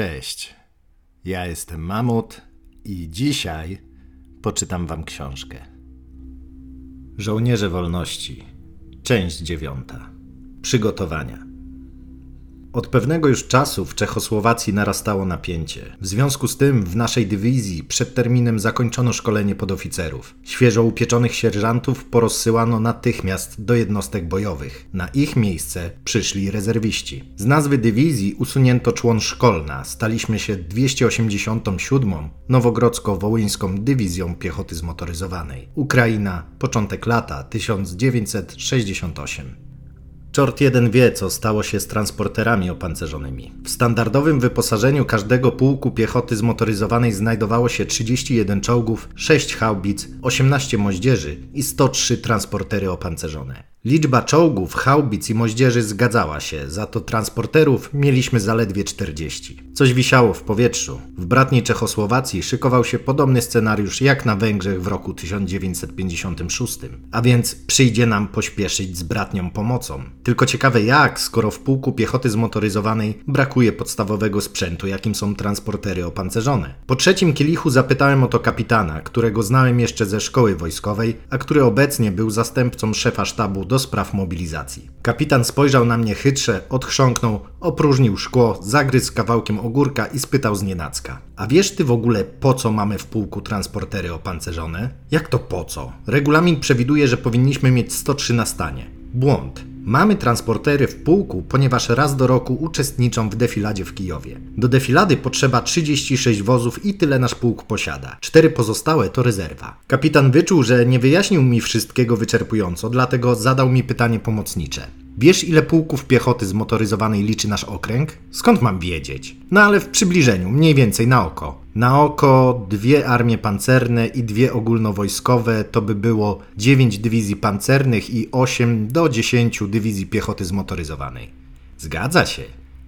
Cześć. Ja jestem Mamut i dzisiaj poczytam wam książkę. Żołnierze Wolności. Część dziewiąta. Przygotowania. Od pewnego już czasu w Czechosłowacji narastało napięcie. W związku z tym w naszej dywizji przed terminem zakończono szkolenie podoficerów. Świeżo upieczonych sierżantów porozsyłano natychmiast do jednostek bojowych. Na ich miejsce przyszli rezerwiści. Z nazwy dywizji usunięto człon szkolna. Staliśmy się 287. Nowogrodzko-Wołyńską Dywizją Piechoty Zmotoryzowanej. Ukraina, początek lata 1968. Czort jeden wie, co stało się z transporterami opancerzonymi. W standardowym wyposażeniu każdego pułku piechoty zmotoryzowanej znajdowało się 31 czołgów, 6 haubic, 18 moździerzy i 103 transportery opancerzone. Liczba czołgów, haubic i moździerzy zgadzała się, za to transporterów mieliśmy zaledwie 40. Coś wisiało w powietrzu. W bratniej Czechosłowacji szykował się podobny scenariusz jak na Węgrzech w roku 1956. A więc przyjdzie nam pośpieszyć z bratnią pomocą. Tylko ciekawe jak, skoro w pułku piechoty zmotoryzowanej brakuje podstawowego sprzętu, jakim są transportery opancerzone. Po trzecim kielichu zapytałem o to kapitana, którego znałem jeszcze ze szkoły wojskowej, a który obecnie był zastępcą szefa sztabu do spraw mobilizacji. Kapitan spojrzał na mnie chytrze, odchrząknął, opróżnił szkło, zagryzł kawałkiem ogórka i spytał z nienacka. A wiesz ty w ogóle po co mamy w pułku transportery opancerzone? Jak to po co? Regulamin przewiduje, że powinniśmy mieć 103 na stanie. Błąd. Mamy transportery w pułku, ponieważ raz do roku uczestniczą w defiladzie w Kijowie. Do defilady potrzeba 36 wozów i tyle nasz pułk posiada. Cztery pozostałe to rezerwa. Kapitan wyczuł, że nie wyjaśnił mi wszystkiego wyczerpująco, dlatego zadał mi pytanie pomocnicze. Wiesz, ile pułków piechoty zmotoryzowanej liczy nasz okręg? Skąd mam wiedzieć? No ale w przybliżeniu, mniej więcej na oko. Na oko dwie armie pancerne i dwie ogólnowojskowe to by było 9 dywizji pancernych i 8 do 10 dywizji piechoty zmotoryzowanej. Zgadza się.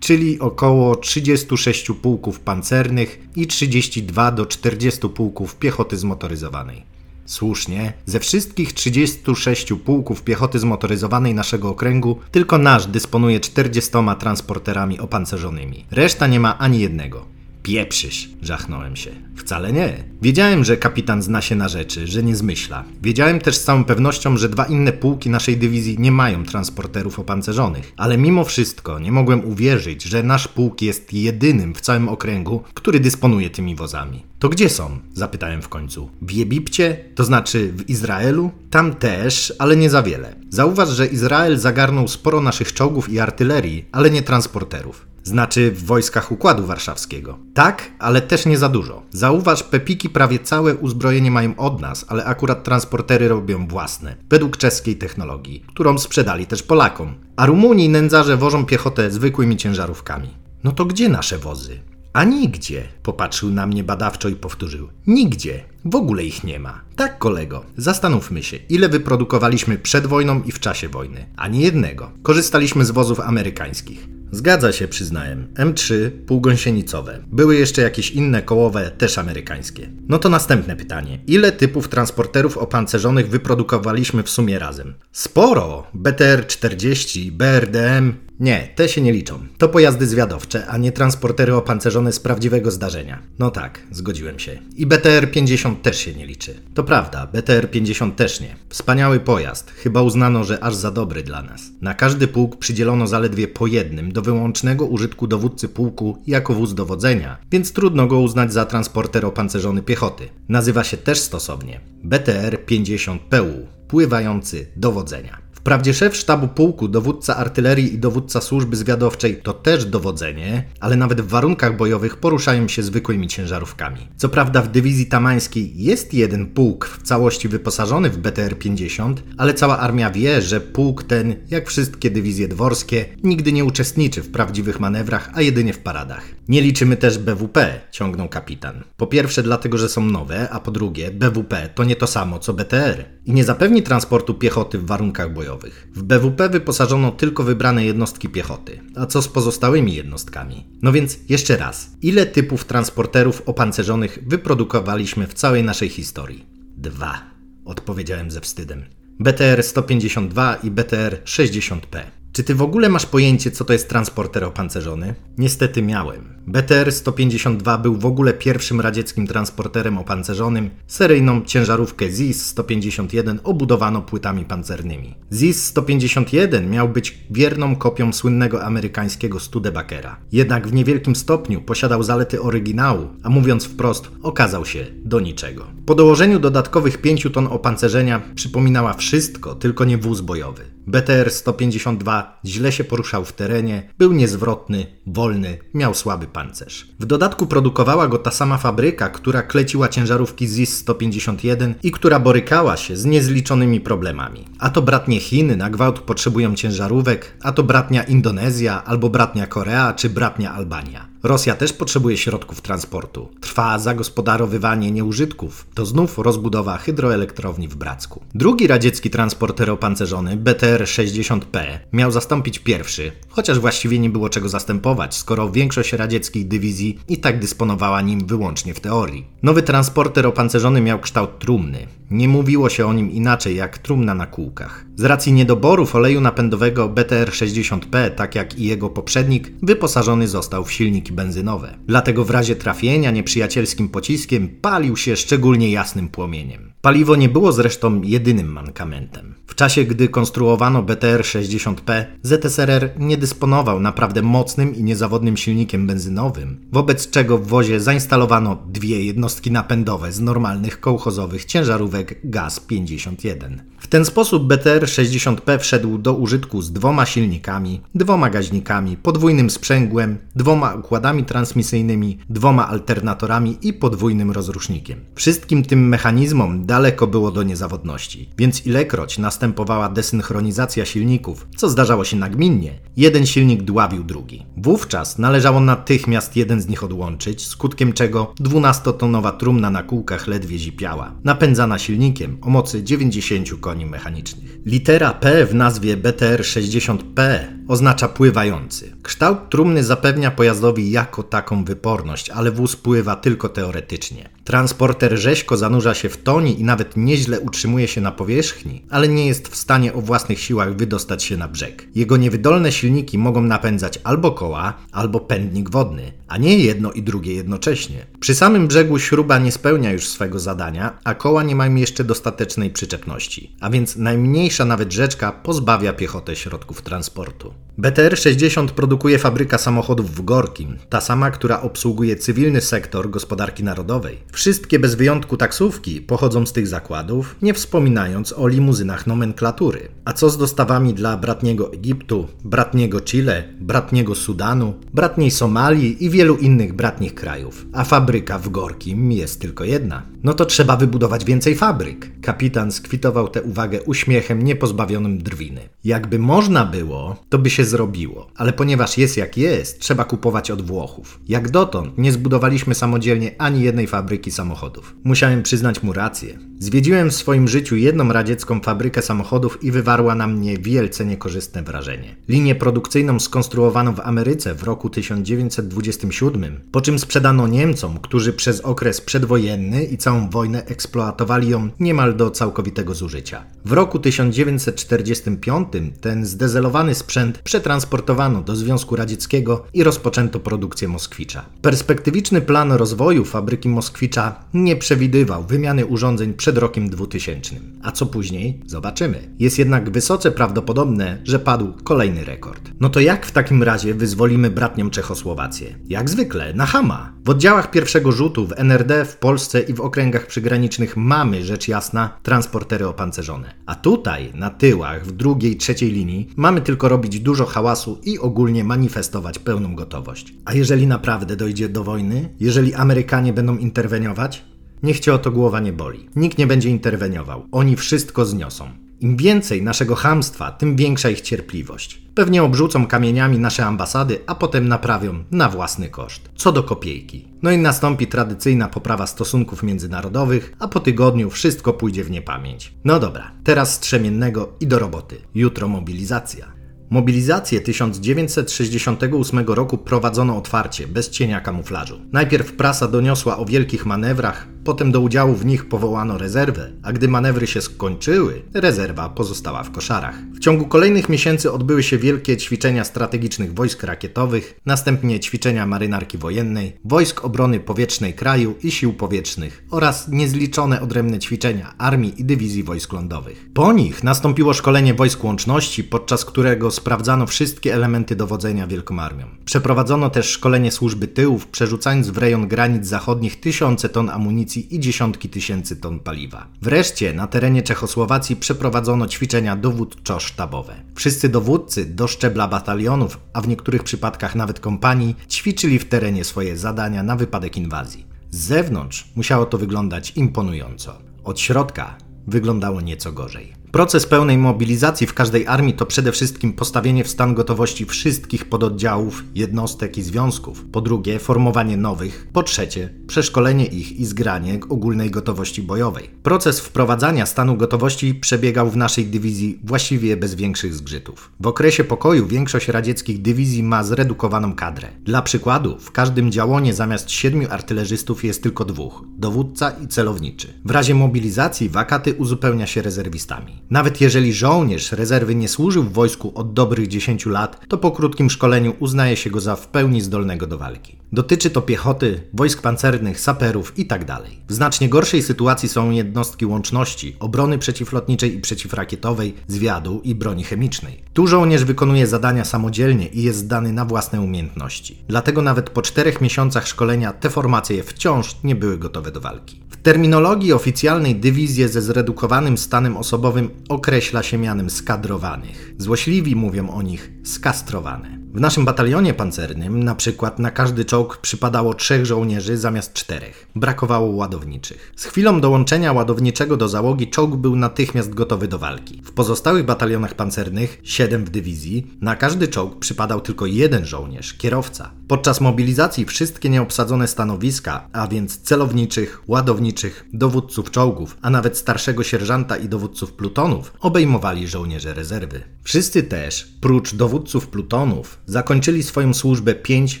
Czyli około 36 pułków pancernych i 32 do 40 pułków piechoty zmotoryzowanej. Słusznie, ze wszystkich 36 pułków piechoty zmotoryzowanej naszego okręgu, tylko nasz dysponuje 40 transporterami opancerzonymi. Reszta nie ma ani jednego. Pieprzysz, żachnąłem się. Wcale nie. Wiedziałem, że kapitan zna się na rzeczy, że nie zmyśla. Wiedziałem też z całą pewnością, że dwa inne pułki naszej dywizji nie mają transporterów opancerzonych. Ale mimo wszystko nie mogłem uwierzyć, że nasz pułk jest jedynym w całym okręgu, który dysponuje tymi wozami. To gdzie są? Zapytałem w końcu. W Egipcie? To znaczy w Izraelu? Tam też, ale nie za wiele. Zauważ, że Izrael zagarnął sporo naszych czołgów i artylerii, ale nie transporterów. Znaczy w wojskach Układu Warszawskiego. Tak, ale też nie za dużo. Zauważ, Pepiki prawie całe uzbrojenie mają od nas, ale akurat transportery robią własne, według czeskiej technologii, którą sprzedali też Polakom. A Rumunii nędzarze wożą piechotę zwykłymi ciężarówkami. No to gdzie nasze wozy? A nigdzie, popatrzył na mnie badawczo i powtórzył. Nigdzie. W ogóle ich nie ma. Tak, kolego, zastanówmy się, ile wyprodukowaliśmy przed wojną i w czasie wojny. Ani jednego. Korzystaliśmy z wozów amerykańskich. Zgadza się, przyznałem. M3, półgąsienicowe. Były jeszcze jakieś inne kołowe, też amerykańskie. No to następne pytanie. Ile typów transporterów opancerzonych wyprodukowaliśmy w sumie razem? Sporo! BTR-40, BRDM, nie, te się nie liczą. To pojazdy zwiadowcze, a nie transportery opancerzone z prawdziwego zdarzenia. No tak, zgodziłem się. I BTR-50 też się nie liczy. To prawda, BTR-50 też nie. Wspaniały pojazd, chyba uznano, że aż za dobry dla nas. Na każdy pułk przydzielono zaledwie po jednym do wyłącznego użytku dowódcy pułku jako wóz dowodzenia, więc trudno go uznać za transporter opancerzony piechoty. Nazywa się też stosownie BTR-50PU, pływający dowodzenia. Wprawdzie szef sztabu pułku, dowódca artylerii i dowódca służby zwiadowczej to też dowodzenie, ale nawet w warunkach bojowych poruszają się zwykłymi ciężarówkami. Co prawda w dywizji tamańskiej jest jeden pułk w całości wyposażony w BTR-50, ale cała armia wie, że pułk ten, jak wszystkie dywizje dworskie, nigdy nie uczestniczy w prawdziwych manewrach, a jedynie w paradach. Nie liczymy też BWP, ciągnął kapitan. Po pierwsze dlatego, że są nowe, a po drugie BWP to nie to samo co BTR i nie zapewni transportu piechoty w warunkach bojowych. W BWP wyposażono tylko wybrane jednostki piechoty. A co z pozostałymi jednostkami? No więc jeszcze raz, ile typów transporterów opancerzonych wyprodukowaliśmy w całej naszej historii? Dwa, odpowiedziałem ze wstydem. BTR 152 i BTR 60P. Czy ty w ogóle masz pojęcie, co to jest transporter opancerzony? Niestety miałem. BTR-152 był w ogóle pierwszym radzieckim transporterem opancerzonym. Seryjną ciężarówkę ZIS-151 obudowano płytami pancernymi. ZIS-151 miał być wierną kopią słynnego amerykańskiego Studebakera. Jednak w niewielkim stopniu posiadał zalety oryginału, a mówiąc wprost, okazał się do niczego. Po dołożeniu dodatkowych 5 ton opancerzenia przypominała wszystko, tylko nie wóz bojowy. BTR-152 źle się poruszał w terenie, był niezwrotny, wolny, miał słaby pancerz. W dodatku produkowała go ta sama fabryka, która kleciła ciężarówki ZIS-151 i która borykała się z niezliczonymi problemami. A to bratnie Chiny na gwałt potrzebują ciężarówek, a to bratnia Indonezja, albo bratnia Korea, czy bratnia Albania. Rosja też potrzebuje środków transportu. Trwa zagospodarowywanie nieużytków. To znów rozbudowa hydroelektrowni w Bracku. Drugi radziecki transporter opancerzony, BTR-60P, miał zastąpić pierwszy, chociaż właściwie nie było czego zastępować, skoro większość radzieckich dywizji i tak dysponowała nim wyłącznie w teorii. Nowy transporter opancerzony miał kształt trumny. Nie mówiło się o nim inaczej jak trumna na kółkach. Z racji niedoborów oleju napędowego BTR-60P, tak jak i jego poprzednik, wyposażony został w silniki benzynowe. Dlatego w razie trafienia nieprzyjacielskim pociskiem palił się szczególnie jasnym płomieniem. Paliwo nie było zresztą jedynym mankamentem. W czasie, gdy konstruowano BTR-60P, ZSRR nie dysponował naprawdę mocnym i niezawodnym silnikiem benzynowym, wobec czego w wozie zainstalowano dwie jednostki napędowe z normalnych kołchozowych ciężarówek GAZ-51. W ten sposób BTR-60P wszedł do użytku z dwoma silnikami, dwoma gaźnikami, podwójnym sprzęgłem, dwoma układami transmisyjnymi, dwoma alternatorami i podwójnym rozrusznikiem. Wszystkim tym mechanizmom daleko było do niezawodności, więc ilekroć następowała desynchronizacja silników, co zdarzało się nagminnie, jeden silnik dławił drugi. Wówczas należało natychmiast jeden z nich odłączyć, skutkiem czego 12-tonowa trumna na kółkach ledwie zipiała, napędzana silnikiem o mocy 90 koni mechanicznych. Litera P w nazwie BTR-60P oznacza pływający. Kształt trumny zapewnia pojazdowi jako taką wyporność, ale wóz pływa tylko teoretycznie. Transporter rzeźko zanurza się w tonie i nawet nieźle utrzymuje się na powierzchni, ale nie jest w stanie o własnych siłach wydostać się na brzeg. Jego niewydolne silniki mogą napędzać albo koła, albo pędnik wodny, a nie jedno i drugie jednocześnie. Przy samym brzegu śruba nie spełnia już swego zadania, a koła nie mają jeszcze dostatecznej przyczepności, a więc najmniejsza nawet rzeczka pozbawia piechotę środków transportu. BTR-60 produkuje fabryka samochodów w Gorkim, ta sama, która obsługuje cywilny sektor gospodarki narodowej. Wszystkie bez wyjątku taksówki pochodzą z tych zakładów, nie wspominając o limuzynach nomenklatury. A co z dostawami dla bratniego Egiptu, bratniego Chile, bratniego Sudanu, bratniej Somalii i wielu innych bratnich krajów? A fabryka w Gorkim jest tylko jedna. No to trzeba wybudować więcej fabryk. Kapitan skwitował tę uwagę uśmiechem niepozbawionym drwiny. Jakby można było, to by się zrobiło, ale ponieważ jest jak jest, trzeba kupować od Włochów. Jak dotąd nie zbudowaliśmy samodzielnie ani jednej fabryki samochodów. Musiałem przyznać mu rację. Zwiedziłem w swoim życiu jedną radziecką fabrykę samochodów i wywarła na mnie wielce niekorzystne wrażenie. Linię produkcyjną skonstruowano w Ameryce w roku 1927, po czym sprzedano Niemcom, którzy przez okres przedwojenny i całą wojnę eksploatowali ją niemal do całkowitego zużycia. W roku 1945 ten zdezelowany sprzęt przetransportowano do Związku Radzieckiego i rozpoczęto produkcję Moskwicza. Perspektywiczny plan rozwoju fabryki Moskwicza nie przewidywał wymiany urządzeń przed rokiem 2000. A co później? Zobaczymy. Jest jednak wysoce prawdopodobne, że padł kolejny rekord. No to jak w takim razie wyzwolimy bratnią Czechosłowację? Jak zwykle, na Hama. W oddziałach pierwszego rzutu w NRD, w Polsce i w okręgach przygranicznych mamy, rzecz jasna, transportery opancerzone. A tutaj, na tyłach, w drugiej, trzeciej linii, mamy tylko robić dużo hałasu i ogólnie manifestować pełną gotowość. A jeżeli naprawdę dojdzie do wojny, jeżeli Amerykanie będą interweniować, niech cię o to głowa nie boli. Nikt nie będzie interweniował. Oni wszystko zniosą. Im więcej naszego hamstwa, tym większa ich cierpliwość. Pewnie obrzucą kamieniami nasze ambasady, a potem naprawią na własny koszt. Co do kopiejki. No i nastąpi tradycyjna poprawa stosunków międzynarodowych, a po tygodniu wszystko pójdzie w niepamięć. No dobra, teraz strzemiennego i do roboty. Jutro mobilizacja. Mobilizację 1968 roku prowadzono otwarcie, bez cienia kamuflażu. Najpierw prasa doniosła o wielkich manewrach, potem do udziału w nich powołano rezerwę, a gdy manewry się skończyły, rezerwa pozostała w koszarach. W ciągu kolejnych miesięcy odbyły się wielkie ćwiczenia strategicznych wojsk rakietowych, następnie ćwiczenia marynarki wojennej, wojsk obrony powietrznej kraju i sił powietrznych oraz niezliczone odrębne ćwiczenia armii i dywizji wojsk lądowych. Po nich nastąpiło szkolenie wojsk łączności, podczas którego sprawdzano wszystkie elementy dowodzenia Wielką Armią. Przeprowadzono też szkolenie służby tyłów, przerzucając w rejon granic zachodnich tysiące ton amunicji i dziesiątki tysięcy ton paliwa. Wreszcie na terenie Czechosłowacji przeprowadzono ćwiczenia dowódczo-sztabowe. Wszyscy dowódcy do szczebla batalionów, a w niektórych przypadkach nawet kompanii, ćwiczyli w terenie swoje zadania na wypadek inwazji. Z zewnątrz musiało to wyglądać imponująco. Od środka wyglądało nieco gorzej. Proces pełnej mobilizacji w każdej armii to przede wszystkim postawienie w stan gotowości wszystkich pododdziałów, jednostek i związków. Po drugie, formowanie nowych. Po trzecie, przeszkolenie ich i zgranie ogólnej gotowości bojowej. Proces wprowadzania stanu gotowości przebiegał w naszej dywizji właściwie bez większych zgrzytów. W okresie pokoju większość radzieckich dywizji ma zredukowaną kadrę. Dla przykładu, w każdym działonie zamiast siedmiu artylerzystów jest tylko dwóch dowódca i celowniczy. W razie mobilizacji wakaty uzupełnia się rezerwistami. Nawet jeżeli żołnierz rezerwy nie służył w wojsku od dobrych 10 lat, to po krótkim szkoleniu uznaje się go za w pełni zdolnego do walki. Dotyczy to piechoty, wojsk pancernych, saperów itd. Tak w znacznie gorszej sytuacji są jednostki łączności, obrony przeciwlotniczej i przeciwrakietowej, zwiadu i broni chemicznej. Tu żołnierz wykonuje zadania samodzielnie i jest zdany na własne umiejętności. Dlatego nawet po czterech miesiącach szkolenia te formacje wciąż nie były gotowe do walki terminologii oficjalnej dywizje ze zredukowanym stanem osobowym określa się mianem skadrowanych. Złośliwi mówią o nich skastrowane. W naszym batalionie pancernym na przykład na każdy czołg przypadało trzech żołnierzy zamiast czterech. Brakowało ładowniczych. Z chwilą dołączenia ładowniczego do załogi czołg był natychmiast gotowy do walki. W pozostałych batalionach pancernych, siedem w dywizji, na każdy czołg przypadał tylko jeden żołnierz, kierowca. Podczas mobilizacji wszystkie nieobsadzone stanowiska, a więc celowniczych, ładowniczych, dowódców czołgów, a nawet starszego sierżanta i dowódców plutonów obejmowali żołnierze rezerwy. Wszyscy też, prócz dowódców plutonów, zakończyli swoją służbę 5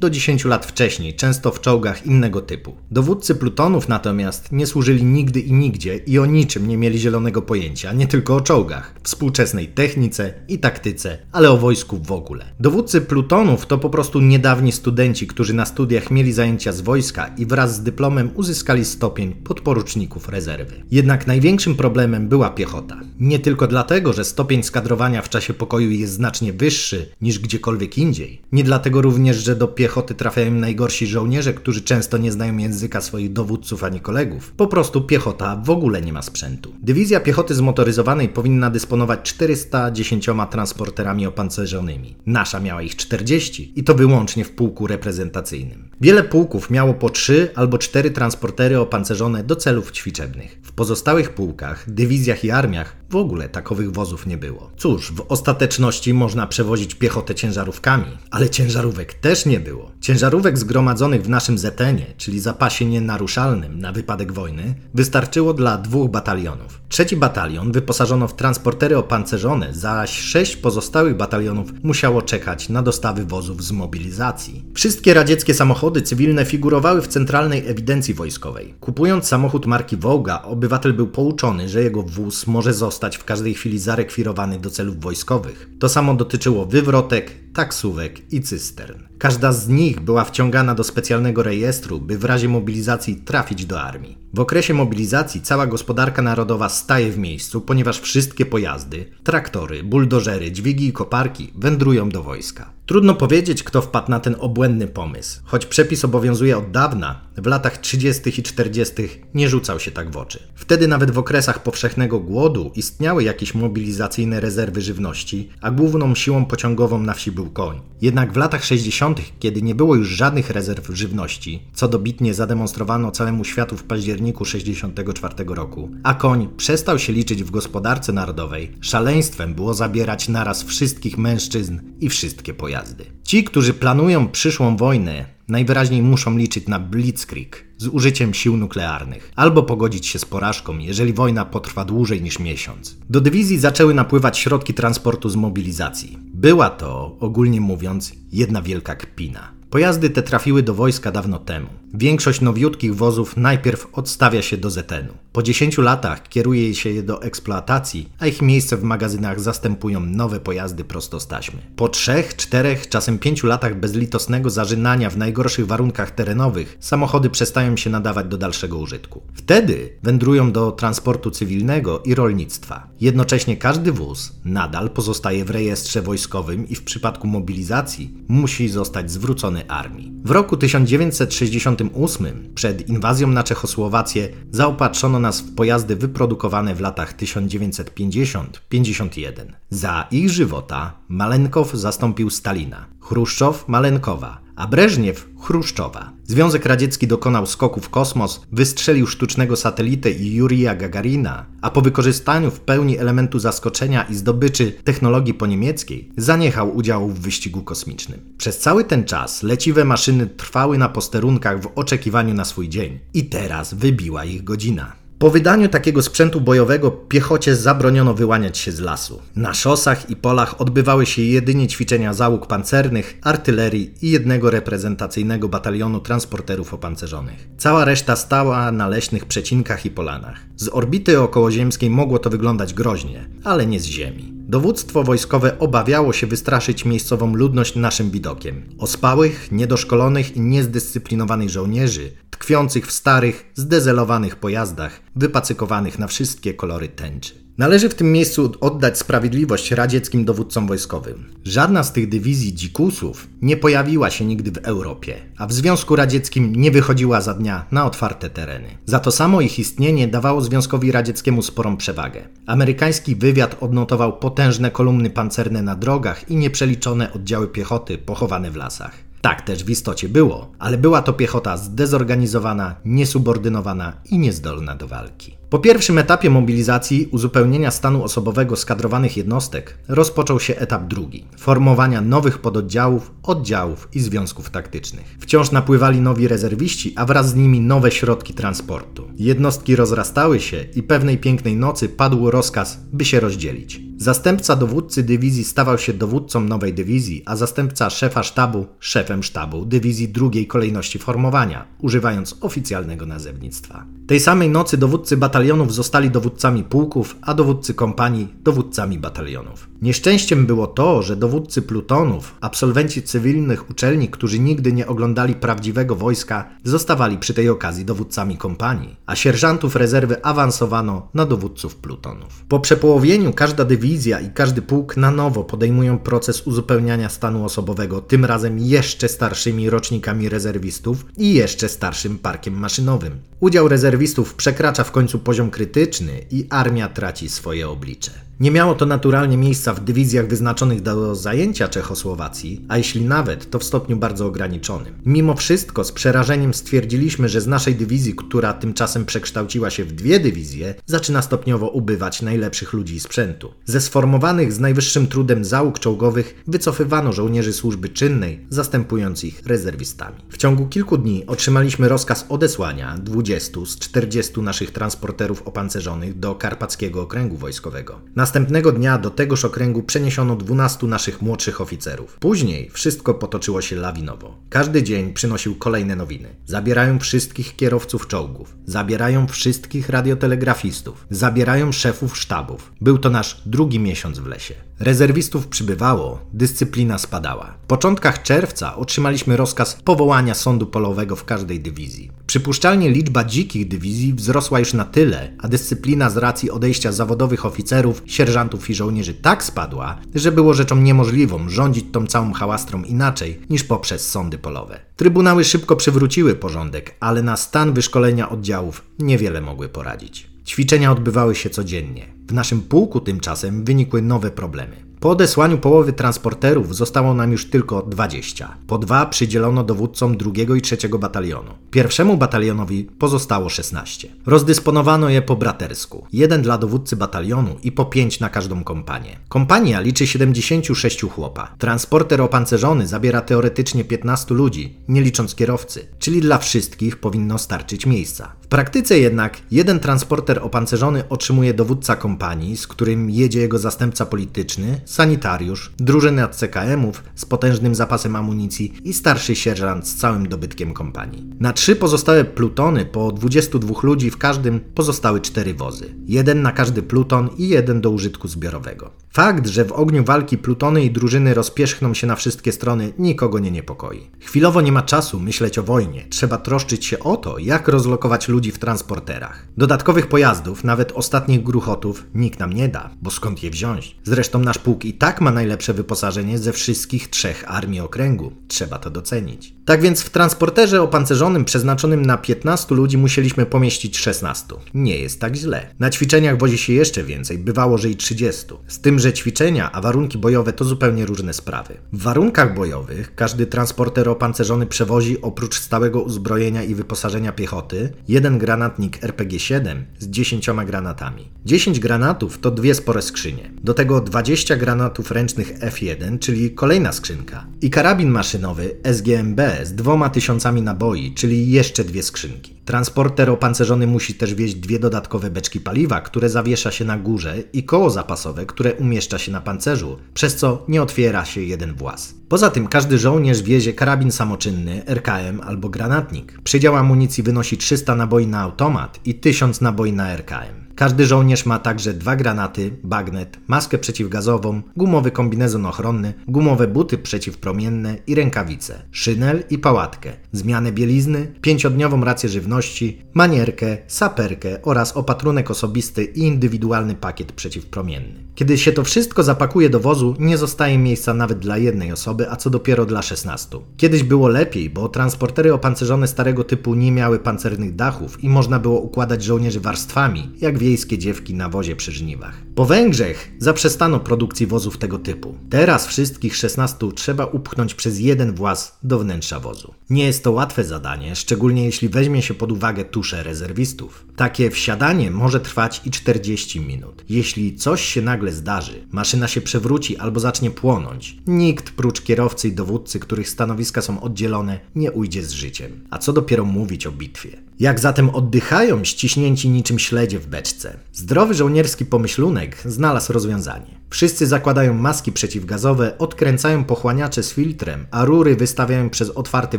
do 10 lat wcześniej, często w czołgach innego typu. Dowódcy plutonów natomiast nie służyli nigdy i nigdzie i o niczym nie mieli zielonego pojęcia, nie tylko o czołgach, współczesnej technice i taktyce, ale o wojsku w ogóle. Dowódcy plutonów to po prostu niedawni studenci, którzy na studiach mieli zajęcia z wojska i wraz z dyplomem uzyskali stopień podporuczników rezerwy. Jednak największym problemem była piechota. Nie tylko dlatego, że stopień skadrowania w czasie pokoju jest znacznie wyższy niż gdziekolwiek indziej. Nie dlatego również, że do piechoty trafiają najgorsi żołnierze, którzy często nie znają języka swoich dowódców ani kolegów. Po prostu piechota w ogóle nie ma sprzętu. Dywizja piechoty zmotoryzowanej powinna dysponować 410 transporterami opancerzonymi. Nasza miała ich 40 i to wyłącznie w pułku reprezentacyjnym. Wiele pułków miało po 3 albo 4 transportery opancerzone do celów ćwiczebnych. W pozostałych pułkach, dywizjach i armiach w ogóle takowych wozów nie było. Cóż, w ostateczności można przewozić piechotę ciężarówkami, ale ciężarówek też nie było. Ciężarówek zgromadzonych w naszym zetenie, czyli zapasie nienaruszalnym na wypadek wojny, wystarczyło dla dwóch batalionów. Trzeci batalion wyposażono w transportery opancerzone, zaś sześć pozostałych batalionów musiało czekać na dostawy wozów z mobilizacji. Wszystkie radzieckie samochody cywilne figurowały w centralnej ewidencji wojskowej. Kupując samochód marki Wołga, obywatel był pouczony, że jego wóz może zostać w każdej chwili zarekwirowany do celów wojskowych. To samo dotyczyło wywrotek, taksówek i cystern. Każda z nich była wciągana do specjalnego rejestru, by w razie mobilizacji trafić do armii. W okresie mobilizacji cała gospodarka narodowa staje w miejscu, ponieważ wszystkie pojazdy, traktory, buldożery, dźwigi i koparki wędrują do wojska. Trudno powiedzieć, kto wpadł na ten obłędny pomysł. Choć przepis obowiązuje od dawna, w latach 30. i 40. nie rzucał się tak w oczy. Wtedy nawet w okresach powszechnego głodu istniały jakieś mobilizacyjne rezerwy żywności, a główną siłą pociągową na wsi był koń. Jednak w latach 60., kiedy nie było już żadnych rezerw żywności, co dobitnie zademonstrowano całemu światu w październiku 64 roku, a koń przestał się liczyć w gospodarce narodowej, szaleństwem było zabierać naraz wszystkich mężczyzn i wszystkie pojazdy. Ci, którzy planują przyszłą wojnę, najwyraźniej muszą liczyć na blitzkrieg z użyciem sił nuklearnych, albo pogodzić się z porażką, jeżeli wojna potrwa dłużej niż miesiąc. Do dywizji zaczęły napływać środki transportu z mobilizacji. Była to, ogólnie mówiąc, jedna wielka kpina. Pojazdy te trafiły do wojska dawno temu. Większość nowiutkich wozów najpierw odstawia się do ZN-u. Po 10 latach kieruje się je do eksploatacji, a ich miejsce w magazynach zastępują nowe pojazdy prosto z taśmy. Po 3, 4, czasem 5 latach bezlitosnego zażynania w najgorszych warunkach terenowych, samochody przestają się nadawać do dalszego użytku. Wtedy wędrują do transportu cywilnego i rolnictwa. Jednocześnie każdy wóz nadal pozostaje w rejestrze wojskowym i w przypadku mobilizacji musi zostać zwrócony armii. W roku 1968, przed inwazją na Czechosłowację, zaopatrzono nas w pojazdy wyprodukowane w latach 1950-51. Za ich żywota Malenkow zastąpił Stalina, Chruszczow Malenkowa, a Breżniew Chruszczowa. Związek Radziecki dokonał skoku w kosmos, wystrzelił sztucznego satelitę i Jurija Gagarina, a po wykorzystaniu w pełni elementu zaskoczenia i zdobyczy technologii poniemieckiej, zaniechał udziału w wyścigu kosmicznym. Przez cały ten czas leciwe maszyny trwały na posterunkach w oczekiwaniu na swój dzień i teraz wybiła ich godzina. Po wydaniu takiego sprzętu bojowego piechocie zabroniono wyłaniać się z lasu. Na szosach i polach odbywały się jedynie ćwiczenia załóg pancernych, artylerii i jednego reprezentacyjnego batalionu transporterów opancerzonych. Cała reszta stała na leśnych przecinkach i polanach. Z orbity okołoziemskiej mogło to wyglądać groźnie, ale nie z Ziemi. Dowództwo wojskowe obawiało się wystraszyć miejscową ludność naszym widokiem. Ospałych, niedoszkolonych i niezdyscyplinowanych żołnierzy, tkwiących w starych, zdezelowanych pojazdach, wypacykowanych na wszystkie kolory tęczy. Należy w tym miejscu oddać sprawiedliwość radzieckim dowódcom wojskowym. Żadna z tych dywizji dzikusów nie pojawiła się nigdy w Europie, a w Związku Radzieckim nie wychodziła za dnia na otwarte tereny. Za to samo ich istnienie dawało Związkowi Radzieckiemu sporą przewagę. Amerykański wywiad odnotował potężne kolumny pancerne na drogach i nieprzeliczone oddziały piechoty pochowane w lasach. Tak też w istocie było, ale była to piechota zdezorganizowana, niesubordynowana i niezdolna do walki. Po pierwszym etapie mobilizacji uzupełnienia stanu osobowego skadrowanych jednostek rozpoczął się etap drugi formowania nowych pododdziałów, oddziałów i związków taktycznych. Wciąż napływali nowi rezerwiści, a wraz z nimi nowe środki transportu. Jednostki rozrastały się i pewnej pięknej nocy padł rozkaz, by się rozdzielić. Zastępca dowódcy dywizji stawał się dowódcą nowej dywizji, a zastępca szefa sztabu szefem sztabu dywizji drugiej kolejności formowania, używając oficjalnego nazewnictwa. Tej samej nocy dowódcy batalionów zostali dowódcami pułków, a dowódcy kompanii dowódcami batalionów. Nieszczęściem było to, że dowódcy plutonów, absolwenci cywilnych uczelni, którzy nigdy nie oglądali prawdziwego wojska, zostawali przy tej okazji dowódcami kompanii, a sierżantów rezerwy awansowano na dowódców plutonów. Po przepołowieniu każda dywizja i każdy pułk na nowo podejmują proces uzupełniania stanu osobowego, tym razem jeszcze starszymi rocznikami rezerwistów i jeszcze starszym parkiem maszynowym. Udział rezerwistów przekracza w końcu poziom krytyczny i armia traci swoje oblicze. Nie miało to naturalnie miejsca w dywizjach wyznaczonych do zajęcia Czechosłowacji, a jeśli nawet, to w stopniu bardzo ograniczonym. Mimo wszystko z przerażeniem stwierdziliśmy, że z naszej dywizji, która tymczasem przekształciła się w dwie dywizje, zaczyna stopniowo ubywać najlepszych ludzi i sprzętu. Ze sformowanych z najwyższym trudem załóg czołgowych wycofywano żołnierzy służby czynnej, zastępując ich rezerwistami. W ciągu kilku dni otrzymaliśmy rozkaz odesłania 20 z 40 naszych transporterów opancerzonych do Karpackiego Okręgu Wojskowego. Następnego dnia do tegoż okręgu przeniesiono 12 naszych młodszych oficerów. Później wszystko potoczyło się lawinowo. Każdy dzień przynosił kolejne nowiny. Zabierają wszystkich kierowców czołgów, zabierają wszystkich radiotelegrafistów, zabierają szefów sztabów. Był to nasz drugi miesiąc w lesie. Rezerwistów przybywało, dyscyplina spadała. W początkach czerwca otrzymaliśmy rozkaz powołania sądu polowego w każdej dywizji. Przypuszczalnie liczba dzikich dywizji wzrosła już na tyle, a dyscyplina z racji odejścia zawodowych oficerów, sierżantów i żołnierzy tak spadła, że było rzeczą niemożliwą rządzić tą całą hałastrą inaczej niż poprzez sądy polowe. Trybunały szybko przywróciły porządek, ale na stan wyszkolenia oddziałów niewiele mogły poradzić. Ćwiczenia odbywały się codziennie. W naszym pułku tymczasem wynikły nowe problemy. Po odesłaniu połowy transporterów zostało nam już tylko 20. Po dwa przydzielono dowódcom drugiego i trzeciego batalionu. Pierwszemu batalionowi pozostało 16. Rozdysponowano je po bratersku. Jeden dla dowódcy batalionu i po 5 na każdą kompanię. Kompania liczy 76 chłopa. Transporter opancerzony zabiera teoretycznie 15 ludzi, nie licząc kierowcy, czyli dla wszystkich powinno starczyć miejsca. W praktyce jednak jeden transporter opancerzony otrzymuje dowódca kompanii, z którym jedzie jego zastępca polityczny, sanitariusz, drużyny od CKM-ów z potężnym zapasem amunicji i starszy sierżant z całym dobytkiem kompanii. Na trzy pozostałe plutony po 22 ludzi w każdym pozostały cztery wozy. Jeden na każdy pluton i jeden do użytku zbiorowego. Fakt, że w ogniu walki plutony i drużyny rozpierzchną się na wszystkie strony, nikogo nie niepokoi. Chwilowo nie ma czasu myśleć o wojnie, trzeba troszczyć się o to, jak rozlokować ludzi w transporterach. Dodatkowych pojazdów, nawet ostatnich gruchotów, nikt nam nie da, bo skąd je wziąć? Zresztą nasz pułk i tak ma najlepsze wyposażenie ze wszystkich trzech armii okręgu, trzeba to docenić. Tak więc w transporterze opancerzonym przeznaczonym na 15 ludzi musieliśmy pomieścić 16. Nie jest tak źle. Na ćwiczeniach wozi się jeszcze więcej, bywało, że i 30. Z tym, że ćwiczenia, a warunki bojowe to zupełnie różne sprawy. W warunkach bojowych każdy transporter opancerzony przewozi oprócz stałego uzbrojenia i wyposażenia piechoty jeden granatnik RPG-7 z 10 granatami. 10 granatów to dwie spore skrzynie. Do tego 20 granatów ręcznych F1, czyli kolejna skrzynka. I karabin maszynowy SGMB z dwoma tysiącami naboi, czyli jeszcze dwie skrzynki. Transporter opancerzony musi też wieźć dwie dodatkowe beczki paliwa, które zawiesza się na górze i koło zapasowe, które umieszcza się na pancerzu, przez co nie otwiera się jeden włas. Poza tym każdy żołnierz wiezie karabin samoczynny, RKM albo granatnik. Przydział amunicji wynosi 300 naboi na automat i 1000 naboi na RKM. Każdy żołnierz ma także dwa granaty, bagnet, maskę przeciwgazową, gumowy kombinezon ochronny, gumowe buty przeciwpromienne i rękawice, szynel i pałatkę, zmianę bielizny, pięciodniową rację żywności, manierkę, saperkę oraz opatrunek osobisty i indywidualny pakiet przeciwpromienny. Kiedy się to wszystko zapakuje do wozu, nie zostaje miejsca nawet dla jednej osoby, a co dopiero dla 16. Kiedyś było lepiej, bo transportery opancerzone starego typu nie miały pancernych dachów i można było układać żołnierzy warstwami, jak wiejskie dziewki na wozie przy żniwach. Po Węgrzech zaprzestano produkcji wozów tego typu. Teraz wszystkich 16 trzeba upchnąć przez jeden właz do wnętrza wozu. Nie jest to łatwe zadanie, szczególnie jeśli weźmie się pod uwagę tusze rezerwistów. Takie wsiadanie może trwać i 40 minut. Jeśli coś się nagle zdarzy, maszyna się przewróci albo zacznie płonąć, nikt prócz kierowcy i dowódcy, których stanowiska są oddzielone, nie ujdzie z życiem. A co dopiero mówić o bitwie? Jak zatem oddychają ściśnięci niczym śledzie w beczce? Zdrowy żołnierski pomyślunek znalazł rozwiązanie. Wszyscy zakładają maski przeciwgazowe, odkręcają pochłaniacze z filtrem, a rury wystawiają przez otwarty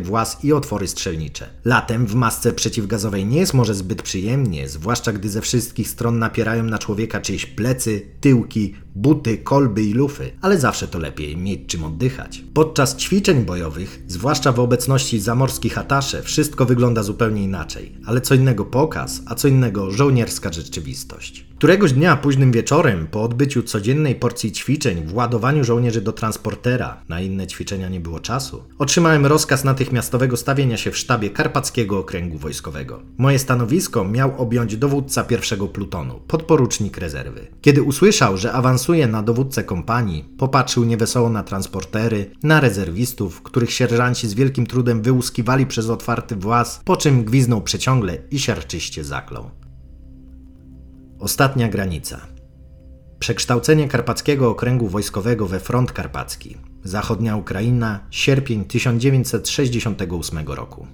włas i otwory strzelnicze. Latem w masce przeciwgazowej nie jest może zbyt przyjemnie, zwłaszcza gdy ze wszystkich stron napierają na człowieka czyjeś plecy, tyłki, buty, kolby i lufy, ale zawsze to lepiej mieć czym oddychać. Podczas ćwiczeń bojowych, zwłaszcza w obecności zamorskich atasze, wszystko wygląda zupełnie inaczej, ale co innego pokaz, a co innego żołnierska rzeczywistość. Któregoś dnia późnym wieczorem, po odbyciu codziennej porcji ćwiczeń, w ładowaniu żołnierzy do transportera, na inne ćwiczenia nie było czasu, otrzymałem rozkaz natychmiastowego stawienia się w sztabie Karpackiego Okręgu Wojskowego. Moje stanowisko miał objąć dowódca pierwszego plutonu, podporucznik rezerwy. Kiedy usłyszał, że awansuje na dowódcę kompanii, popatrzył niewesoło na transportery, na rezerwistów, których sierżanci z wielkim trudem wyłuskiwali przez otwarty włas, po czym gwiznął przeciągle i siarczyście zaklął. Ostatnia granica. Przekształcenie Karpackiego Okręgu Wojskowego we Front Karpacki. Zachodnia Ukraina, sierpień 1968 roku.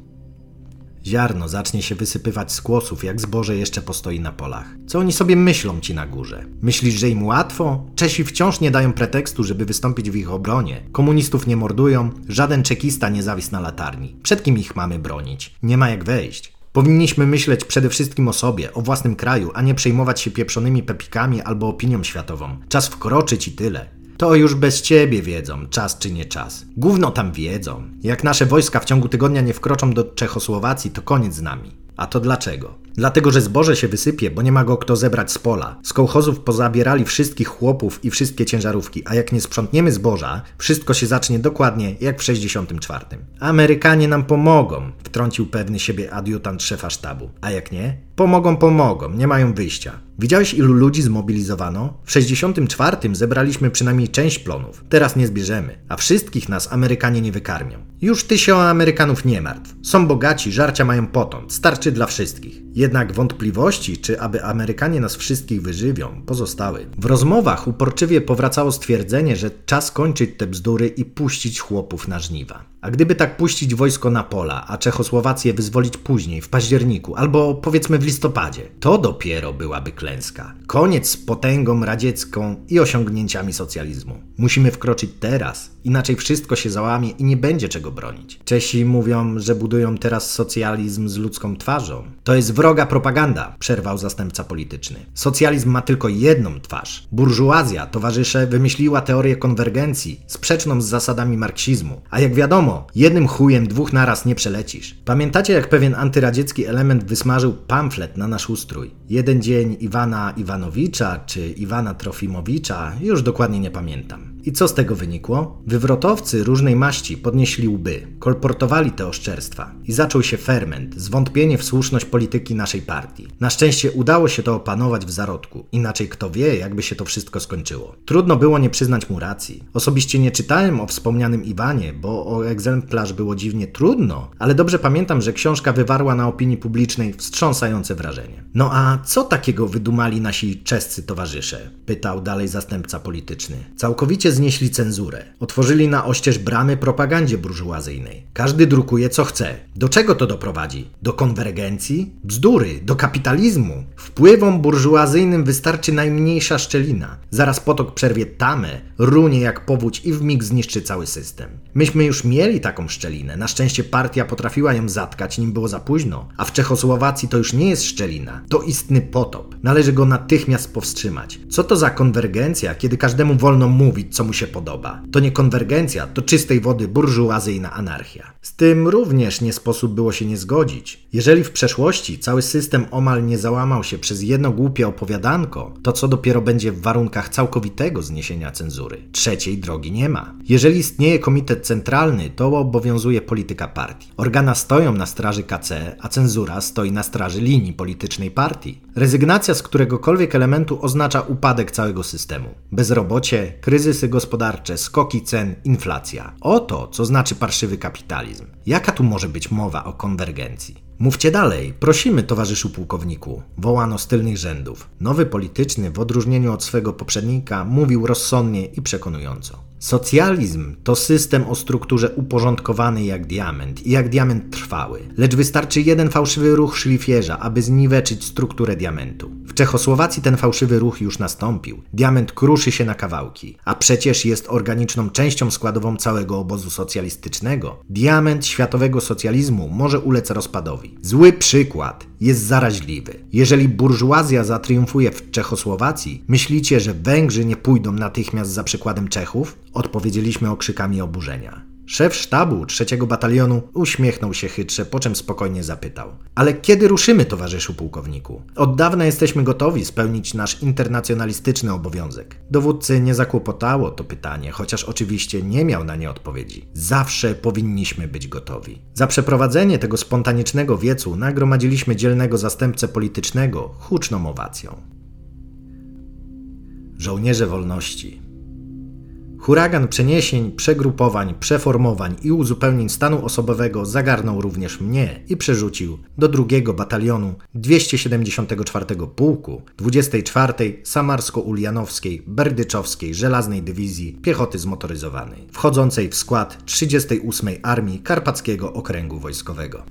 Ziarno zacznie się wysypywać z kłosów, jak zboże jeszcze postoi na polach. Co oni sobie myślą ci na górze? Myślisz, że im łatwo? Czesi wciąż nie dają pretekstu, żeby wystąpić w ich obronie. Komunistów nie mordują, żaden czekista nie zawisł na latarni. Przed kim ich mamy bronić? Nie ma jak wejść. Powinniśmy myśleć przede wszystkim o sobie, o własnym kraju, a nie przejmować się pieprzonymi pepikami albo opinią światową. Czas wkroczyć i tyle. To już bez ciebie wiedzą, czas czy nie czas. Gówno tam wiedzą. Jak nasze wojska w ciągu tygodnia nie wkroczą do Czechosłowacji, to koniec z nami. A to dlaczego? Dlatego, że zboże się wysypie, bo nie ma go kto zebrać z pola. Z kołchozów pozabierali wszystkich chłopów i wszystkie ciężarówki, a jak nie sprzątniemy zboża, wszystko się zacznie dokładnie jak w 64. Amerykanie nam pomogą, wtrącił pewny siebie adiutant szefa sztabu. A jak nie? Pomogą, pomogą, nie mają wyjścia. Widziałeś ilu ludzi zmobilizowano? W 64 zebraliśmy przynajmniej część plonów. Teraz nie zbierzemy, a wszystkich nas Amerykanie nie wykarmią. Już ty się o Amerykanów nie martw. Są bogaci, żarcia mają potąd, starczy dla wszystkich. Jednak wątpliwości, czy aby Amerykanie nas wszystkich wyżywią, pozostały. W rozmowach uporczywie powracało stwierdzenie, że czas kończyć te bzdury i puścić chłopów na żniwa. A gdyby tak puścić wojsko na pola, a Czechosłowację wyzwolić później, w październiku, albo powiedzmy w listopadzie, to dopiero byłaby klęska. Koniec z potęgą radziecką i osiągnięciami socjalizmu. Musimy wkroczyć teraz, inaczej wszystko się załamie i nie będzie czego bronić. Czesi mówią, że budują teraz socjalizm z ludzką twarzą. To jest wroga propaganda, przerwał zastępca polityczny. Socjalizm ma tylko jedną twarz. Burżuazja, towarzysze, wymyśliła teorię konwergencji, sprzeczną z zasadami marksizmu. A jak wiadomo, jednym chujem dwóch naraz nie przelecisz. Pamiętacie, jak pewien antyradziecki element wysmażył pamflet na nasz ustrój? Jeden dzień Iwana Iwanowicza czy Iwana Trofimowicza, już dokładnie nie pamiętam. I co z tego wynikło? Wywrotowcy różnej maści podnieśli łby, kolportowali te oszczerstwa i zaczął się ferment, zwątpienie w słuszność polityki naszej partii. Na szczęście udało się to opanować w zarodku, inaczej kto wie, jakby się to wszystko skończyło. Trudno było nie przyznać mu racji. Osobiście nie czytałem o wspomnianym Iwanie, bo o egzemplarz było dziwnie trudno, ale dobrze pamiętam, że książka wywarła na opinii publicznej wstrząsające wrażenie. No a co takiego wydumali nasi czescy towarzysze? Pytał dalej zastępca polityczny. Całkowicie znieśli cenzurę. Otworzyli na oścież bramy propagandzie burżuazyjnej. Każdy drukuje co chce. Do czego to doprowadzi? Do konwergencji? Bzdury, do kapitalizmu. Wpływom burżuazyjnym wystarczy najmniejsza szczelina. Zaraz potok przerwie tamę, runie jak powódź i w mig zniszczy cały system. Myśmy już mieli taką szczelinę. Na szczęście partia potrafiła ją zatkać, nim było za późno. A w Czechosłowacji to już nie jest szczelina. To istny potop. Należy go natychmiast powstrzymać. Co to za konwergencja, kiedy każdemu wolno mówić, co mu się podoba? To nie konwergencja, to czystej wody burżuazyjna anarchia. Z tym również nie sposób było się nie zgodzić. Jeżeli w przeszłości cały system omal nie załamał się przez jedno głupie opowiadanko, to co dopiero będzie w warunkach całkowitego zniesienia cenzury? Trzeciej drogi nie ma. Jeżeli istnieje komitet centralny, to obowiązuje polityka partii. Organa stoją na straży KC, a cenzura stoi na straży linii politycznej partii. Rezygnacja z któregokolwiek elementu oznacza upadek całego systemu. Bezrobocie, kryzysy gospodarcze, skoki cen, inflacja. Oto, co znaczy parszywy kapitalizm. Jaka tu może być mowa o konwergencji? Mówcie dalej, prosimy, towarzyszu pułkowniku, wołano z tylnych rzędów. Nowy polityczny, w odróżnieniu od swego poprzednika, mówił rozsądnie i przekonująco. Socjalizm to system o strukturze uporządkowanej jak diament i jak diament trwały, lecz wystarczy jeden fałszywy ruch szlifierza, aby zniweczyć strukturę diamentu. W Czechosłowacji ten fałszywy ruch już nastąpił. Diament kruszy się na kawałki, a przecież jest organiczną częścią składową całego obozu socjalistycznego. Diament światowego socjalizmu może ulec rozpadowi. Zły przykład jest zaraźliwy. Jeżeli burżuazja zatriumfuje w Czechosłowacji, myślicie, że Węgrzy nie pójdą natychmiast za przykładem Czechów? Odpowiedzieliśmy okrzykami oburzenia. Szef sztabu trzeciego batalionu uśmiechnął się chytrze, po czym spokojnie zapytał: Ale kiedy ruszymy, towarzyszu pułkowniku? Od dawna jesteśmy gotowi spełnić nasz internacjonalistyczny obowiązek. Dowódcy nie zakłopotało to pytanie, chociaż oczywiście nie miał na nie odpowiedzi. Zawsze powinniśmy być gotowi. Za przeprowadzenie tego spontanicznego wiecu nagromadziliśmy dzielnego zastępcę politycznego huczną owacją. Żołnierze wolności Huragan przeniesień, przegrupowań, przeformowań i uzupełnień stanu osobowego zagarnął również mnie i przerzucił do drugiego batalionu 274 Pułku 24 Samarsko-Ulianowskiej Berdyczowskiej Żelaznej Dywizji Piechoty Zmotoryzowanej, wchodzącej w skład 38 Armii Karpackiego Okręgu Wojskowego.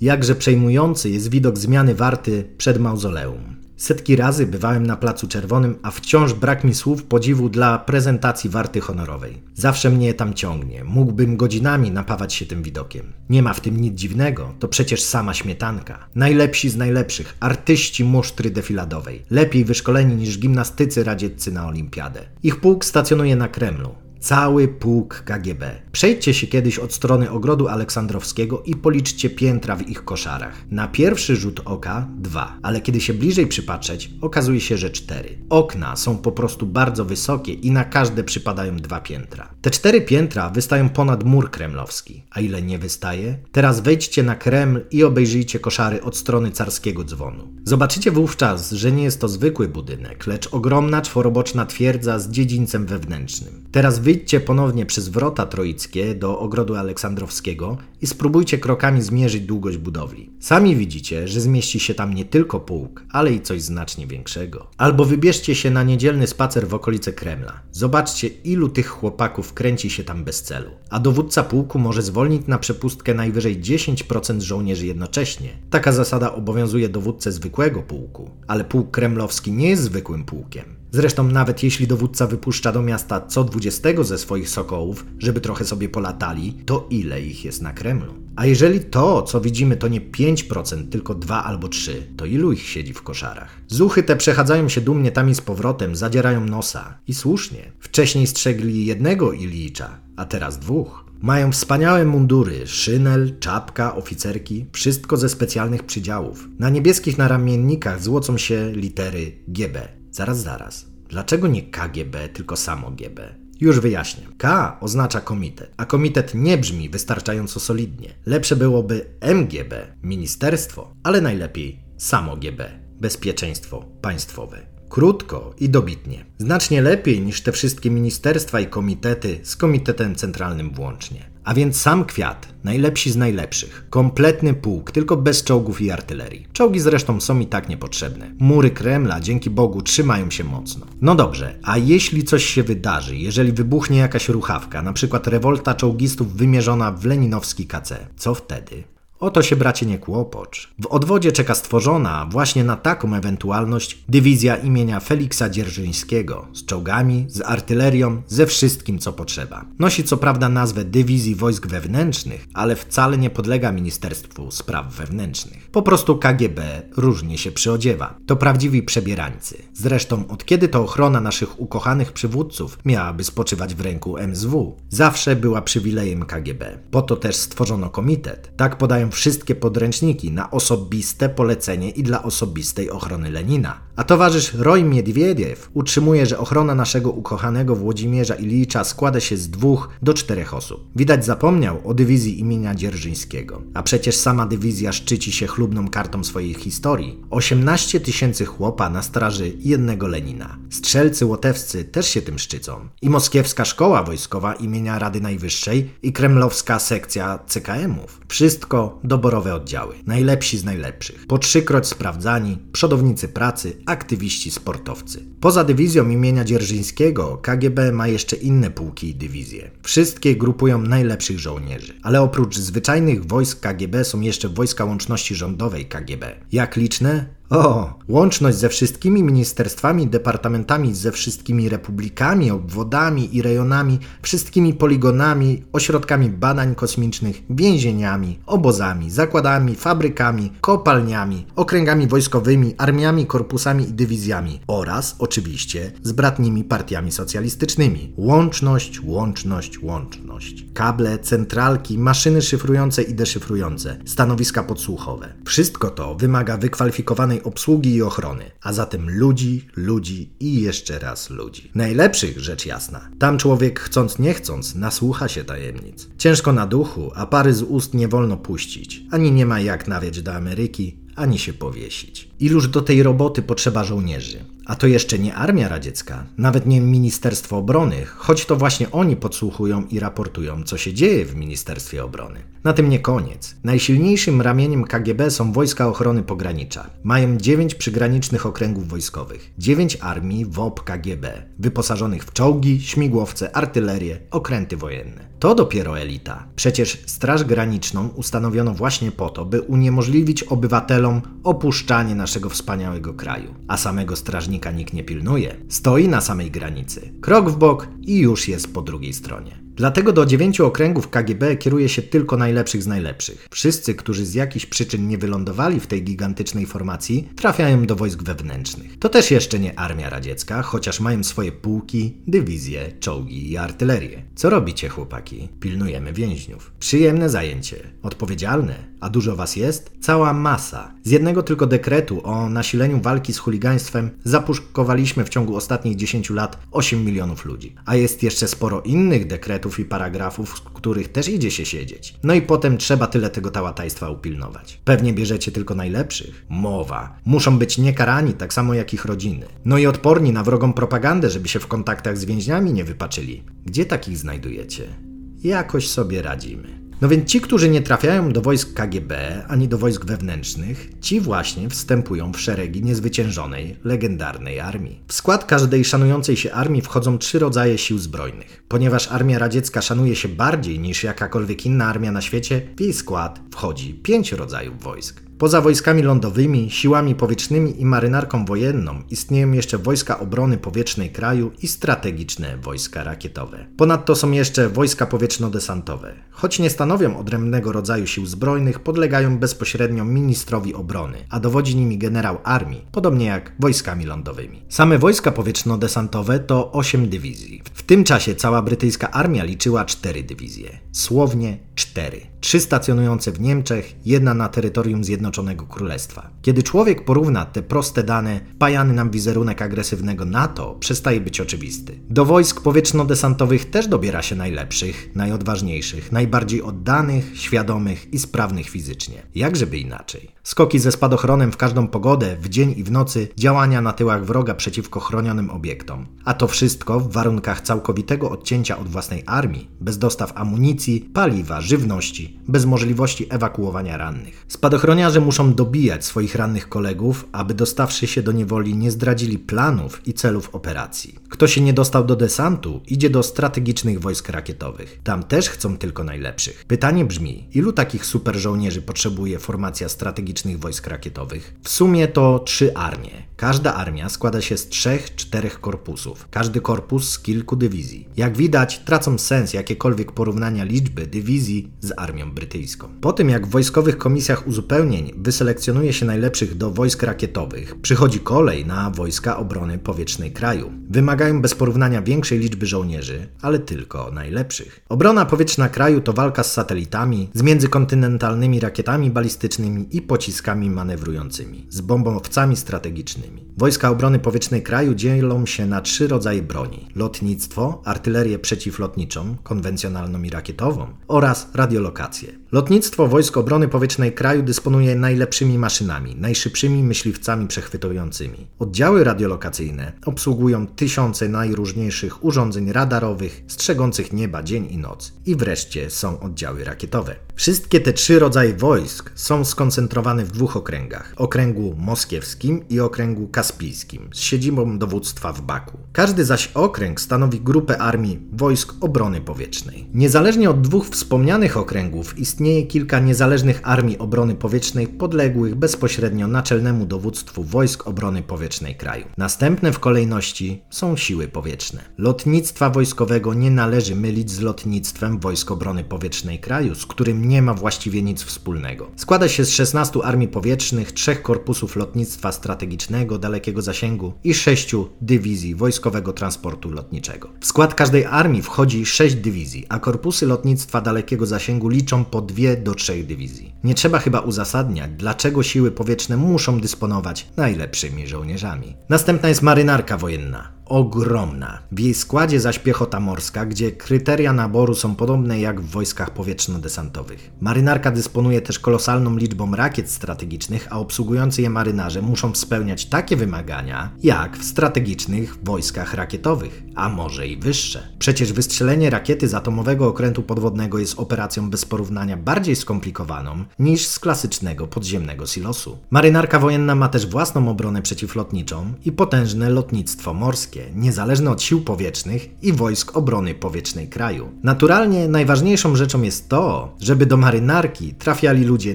Jakże przejmujący jest widok zmiany warty przed mauzoleum. Setki razy bywałem na Placu Czerwonym, a wciąż brak mi słów podziwu dla prezentacji warty honorowej. Zawsze mnie tam ciągnie, mógłbym godzinami napawać się tym widokiem. Nie ma w tym nic dziwnego, to przecież sama śmietanka. Najlepsi z najlepszych, artyści musztry defiladowej, lepiej wyszkoleni niż gimnastycy radzieccy na olimpiadę. Ich pułk stacjonuje na Kremlu. Cały pułk KGB. Przejdźcie się kiedyś od strony ogrodu aleksandrowskiego i policzcie piętra w ich koszarach. Na pierwszy rzut oka dwa, ale kiedy się bliżej przypatrzeć, okazuje się, że cztery. Okna są po prostu bardzo wysokie i na każde przypadają dwa piętra. Te cztery piętra wystają ponad mur kremlowski. A ile nie wystaje? Teraz wejdźcie na Kreml i obejrzyjcie koszary od strony carskiego dzwonu. Zobaczycie wówczas, że nie jest to zwykły budynek, lecz ogromna czworoboczna twierdza z dziedzińcem wewnętrznym. Teraz wyjdźcie ponownie przez wrota Troicy Do Ogrodu Aleksandrowskiego i spróbujcie krokami zmierzyć długość budowli. Sami widzicie, że zmieści się tam nie tylko pułk, ale i coś znacznie większego. Albo wybierzcie się na niedzielny spacer w okolice Kremla. Zobaczcie, ilu tych chłopaków kręci się tam bez celu. A dowódca pułku może zwolnić na przepustkę najwyżej 10% żołnierzy jednocześnie. Taka zasada obowiązuje dowódcę zwykłego pułku, ale pułk kremlowski nie jest zwykłym pułkiem. Zresztą nawet jeśli dowódca wypuszcza do miasta co 20 ze swoich sokołów, żeby trochę sobie polatali, to ile ich jest na Kremlu? A jeżeli to, co widzimy, to nie 5%, tylko 2 albo 3, to ilu ich siedzi w koszarach? Zuchy te przechadzają się dumnie tam i z powrotem, zadzierają nosa. I słusznie. Wcześniej strzegli jednego Ilicza, a teraz dwóch. Mają wspaniałe mundury, szynel, czapka, oficerki, wszystko ze specjalnych przydziałów. Na niebieskich naramiennikach złocą się litery GB. Zaraz, zaraz. Dlaczego nie KGB, tylko samo GB? Już wyjaśnię. K oznacza komitet, a komitet nie brzmi wystarczająco solidnie. Lepsze byłoby MGB, ministerstwo, ale najlepiej samo GB, bezpieczeństwo państwowe. Krótko i dobitnie. Znacznie lepiej niż te wszystkie ministerstwa i komitety z Komitetem Centralnym włącznie. A więc sam kwiat, najlepsi z najlepszych. Kompletny pułk, tylko bez czołgów i artylerii. Czołgi zresztą są i tak niepotrzebne. Mury Kremla, dzięki Bogu, trzymają się mocno. No dobrze, a jeśli coś się wydarzy, jeżeli wybuchnie jakaś ruchawka, na przykład rewolta czołgistów wymierzona w leninowski KC, co wtedy? Oto się bracie nie kłopocz. W odwodzie czeka stworzona właśnie na taką ewentualność dywizja imienia Feliksa Dzierżyńskiego z czołgami, z artylerią, ze wszystkim co potrzeba. Nosi co prawda nazwę Dywizji Wojsk Wewnętrznych, ale wcale nie podlega Ministerstwu Spraw Wewnętrznych. Po prostu KGB różnie się przyodziewa. To prawdziwi przebierańcy. Zresztą od kiedy to ochrona naszych ukochanych przywódców miałaby spoczywać w ręku MSW? Zawsze była przywilejem KGB. Po to też stworzono komitet. Tak podają wszystkie podręczniki na osobiste polecenie i dla osobistej ochrony Lenina. A towarzysz Roy Miedwiediew utrzymuje, że ochrona naszego ukochanego Włodzimierza Ilicza składa się z dwóch do czterech osób. Widać zapomniał o dywizji imienia Dzierżyńskiego. A przecież sama dywizja szczyci się chlubną kartą swojej historii. 18 tysięcy chłopa na straży jednego Lenina. Strzelcy łotewscy też się tym szczycą. I moskiewska szkoła wojskowa imienia Rady Najwyższej i kremlowska sekcja CKM-ów. Wszystko doborowe oddziały. Najlepsi z najlepszych. Po trzykroć sprawdzani, przodownicy pracy, aktywiści, sportowcy. Poza dywizją imienia Dzierżyńskiego, KGB ma jeszcze inne pułki i dywizje. Wszystkie grupują najlepszych żołnierzy. Ale oprócz zwyczajnych wojsk KGB są jeszcze wojska łączności rządowej KGB. Jak liczne? O, łączność ze wszystkimi ministerstwami, departamentami, ze wszystkimi republikami, obwodami i rejonami, wszystkimi poligonami, ośrodkami badań kosmicznych, więzieniami, obozami, zakładami, fabrykami, kopalniami, okręgami wojskowymi, armiami, korpusami i dywizjami oraz oczywiście z bratnimi partiami socjalistycznymi. Łączność, łączność, łączność. Kable, centralki, maszyny szyfrujące i deszyfrujące, stanowiska podsłuchowe. Wszystko to wymaga wykwalifikowanej obsługi i ochrony, a zatem ludzi, ludzi i jeszcze raz ludzi. Najlepszych, rzecz jasna. Tam człowiek chcąc nie chcąc nasłucha się tajemnic. Ciężko na duchu, a pary z ust nie wolno puścić. Ani nie ma jak nawieć do Ameryki, ani się powiesić. Iluż do tej roboty potrzeba żołnierzy? A to jeszcze nie armia radziecka, nawet nie Ministerstwo Obrony, choć to właśnie oni podsłuchują i raportują, co się dzieje w Ministerstwie Obrony. Na tym nie koniec. Najsilniejszym ramieniem KGB są Wojska Ochrony Pogranicza. Mają 9 przygranicznych okręgów wojskowych, 9 armii WOP KGB, wyposażonych w czołgi, śmigłowce, artylerię, okręty wojenne. To dopiero elita. Przecież Straż Graniczną ustanowiono właśnie po to, by uniemożliwić obywatelom opuszczanie naszego wspaniałego kraju, a samego strażnika nikt nie pilnuje. Stoi na samej granicy. Krok w bok i już jest po drugiej stronie. Dlatego do dziewięciu okręgów KGB kieruje się tylko najlepszych z najlepszych. Wszyscy, którzy z jakichś przyczyn nie wylądowali w tej gigantycznej formacji, trafiają do wojsk wewnętrznych. To też jeszcze nie armia radziecka, chociaż mają swoje pułki, dywizje, czołgi i artylerię. Co robicie, chłopaki? Pilnujemy więźniów. Przyjemne zajęcie. Odpowiedzialne. A dużo was jest? Cała masa. Z jednego tylko dekretu o nasileniu walki z chuligaństwem zapuszkowaliśmy w ciągu ostatnich 10 lat 8 milionów ludzi. A jest jeszcze sporo innych dekretów, i paragrafów, w których też idzie się siedzieć. No i potem trzeba tyle tego tałatajstwa upilnować. Pewnie bierzecie tylko najlepszych. Mowa. Muszą być niekarani, tak samo jak ich rodziny. No i odporni na wrogą propagandę, żeby się w kontaktach z więźniami nie wypaczyli. Gdzie takich znajdujecie? jakoś sobie radzimy. No więc ci, którzy nie trafiają do wojsk KGB ani do wojsk wewnętrznych, ci właśnie wstępują w szeregi niezwyciężonej, legendarnej armii. W skład każdej szanującej się armii wchodzą trzy rodzaje sił zbrojnych. Ponieważ armia radziecka szanuje się bardziej niż jakakolwiek inna armia na świecie, w jej skład wchodzi pięć rodzajów wojsk. Poza wojskami lądowymi, siłami powietrznymi i marynarką wojenną istnieją jeszcze wojska obrony powietrznej kraju i strategiczne wojska rakietowe. Ponadto są jeszcze wojska powietrzno-desantowe. Choć nie stanowią odrębnego rodzaju sił zbrojnych, podlegają bezpośrednio ministrowi obrony, a dowodzi nimi generał armii, podobnie jak wojskami lądowymi. Same wojska powietrzno-desantowe to 8 dywizji. W tym czasie cała brytyjska armia liczyła 4 dywizje. Słownie 4. Trzy stacjonujące w Niemczech, jedna na terytorium Zjednoczonego Królestwa. Kiedy człowiek porówna te proste dane, pajany nam wizerunek agresywnego NATO przestaje być oczywisty. Do wojsk powietrzno-desantowych też dobiera się najlepszych, najodważniejszych, najbardziej oddanych, świadomych i sprawnych fizycznie. Jakżeby inaczej? Skoki ze spadochronem w każdą pogodę, w dzień i w nocy, działania na tyłach wroga przeciwko chronionym obiektom. A to wszystko w warunkach całkowitego odcięcia od własnej armii, bez dostaw amunicji, paliwa, żywności, bez możliwości ewakuowania rannych. Spadochroniarze muszą dobijać swoich rannych kolegów, aby dostawszy się do niewoli nie zdradzili planów i celów operacji. Kto się nie dostał do desantu, idzie do strategicznych wojsk rakietowych. Tam też chcą tylko najlepszych. Pytanie brzmi, ilu takich super żołnierzy potrzebuje formacja strategicznych wojsk rakietowych? W sumie to trzy armie. Każda armia składa się z trzech, czterech korpusów. Każdy korpus z kilku dywizji. Jak widać, tracą sens jakiekolwiek porównania liczby dywizji z armią brytyjską. Po tym, jak w wojskowych komisjach uzupełnień wyselekcjonuje się najlepszych do wojsk rakietowych, przychodzi kolej na wojska obrony powietrznej kraju. Wymagają bez porównania większej liczby żołnierzy, ale tylko najlepszych. Obrona powietrzna kraju to walka z satelitami, z międzykontynentalnymi rakietami balistycznymi i pociskami manewrującymi, z bombowcami strategicznymi. Wojska Obrony Powietrznej kraju dzielą się na trzy rodzaje broni: lotnictwo, artylerię przeciwlotniczą, konwencjonalną i rakietową oraz radiolokację. Lotnictwo Wojsk Obrony Powietrznej kraju dysponuje najlepszymi maszynami, najszybszymi myśliwcami przechwytującymi. Oddziały radiolokacyjne obsługują tysiące najróżniejszych urządzeń radarowych, strzegących nieba dzień i noc. I wreszcie są oddziały rakietowe. Wszystkie te trzy rodzaje wojsk są skoncentrowane w dwóch okręgach: okręgu moskiewskim i okręgu kaspijskim, z siedzibą dowództwa w Baku. Każdy zaś okręg stanowi grupę armii wojsk obrony powietrznej. Niezależnie od dwóch wspomnianych okręgów istnieje kilka niezależnych armii obrony powietrznej podległych bezpośrednio naczelnemu dowództwu wojsk obrony powietrznej kraju. Następne w kolejności są siły powietrzne. Lotnictwa wojskowego nie należy mylić z lotnictwem wojsk obrony powietrznej kraju, z którym nie ma właściwie nic wspólnego. Składa się z 16 armii powietrznych, trzech korpusów lotnictwa strategicznego dalekiego zasięgu i sześciu dywizji wojskowego transportu lotniczego. W skład każdej armii wchodzi sześć dywizji, a korpusy lotnictwa dalekiego zasięgu liczą po dwie do trzech dywizji. Nie trzeba chyba uzasadniać, dlaczego siły powietrzne muszą dysponować najlepszymi żołnierzami. Następna jest marynarka wojenna ogromna. W jej składzie zaś piechota morska, gdzie kryteria naboru są podobne jak w wojskach powietrzno-desantowych. Marynarka dysponuje też kolosalną liczbą rakiet strategicznych, a obsługujący je marynarze muszą spełniać takie wymagania jak w strategicznych wojskach rakietowych, a może i wyższe. Przecież wystrzelenie rakiety z atomowego okrętu podwodnego jest operacją bez porównania bardziej skomplikowaną niż z klasycznego podziemnego silosu. Marynarka wojenna ma też własną obronę przeciwlotniczą i potężne lotnictwo morskie niezależne od sił powietrznych i wojsk obrony powietrznej kraju. Naturalnie najważniejszą rzeczą jest to, żeby do marynarki trafiali ludzie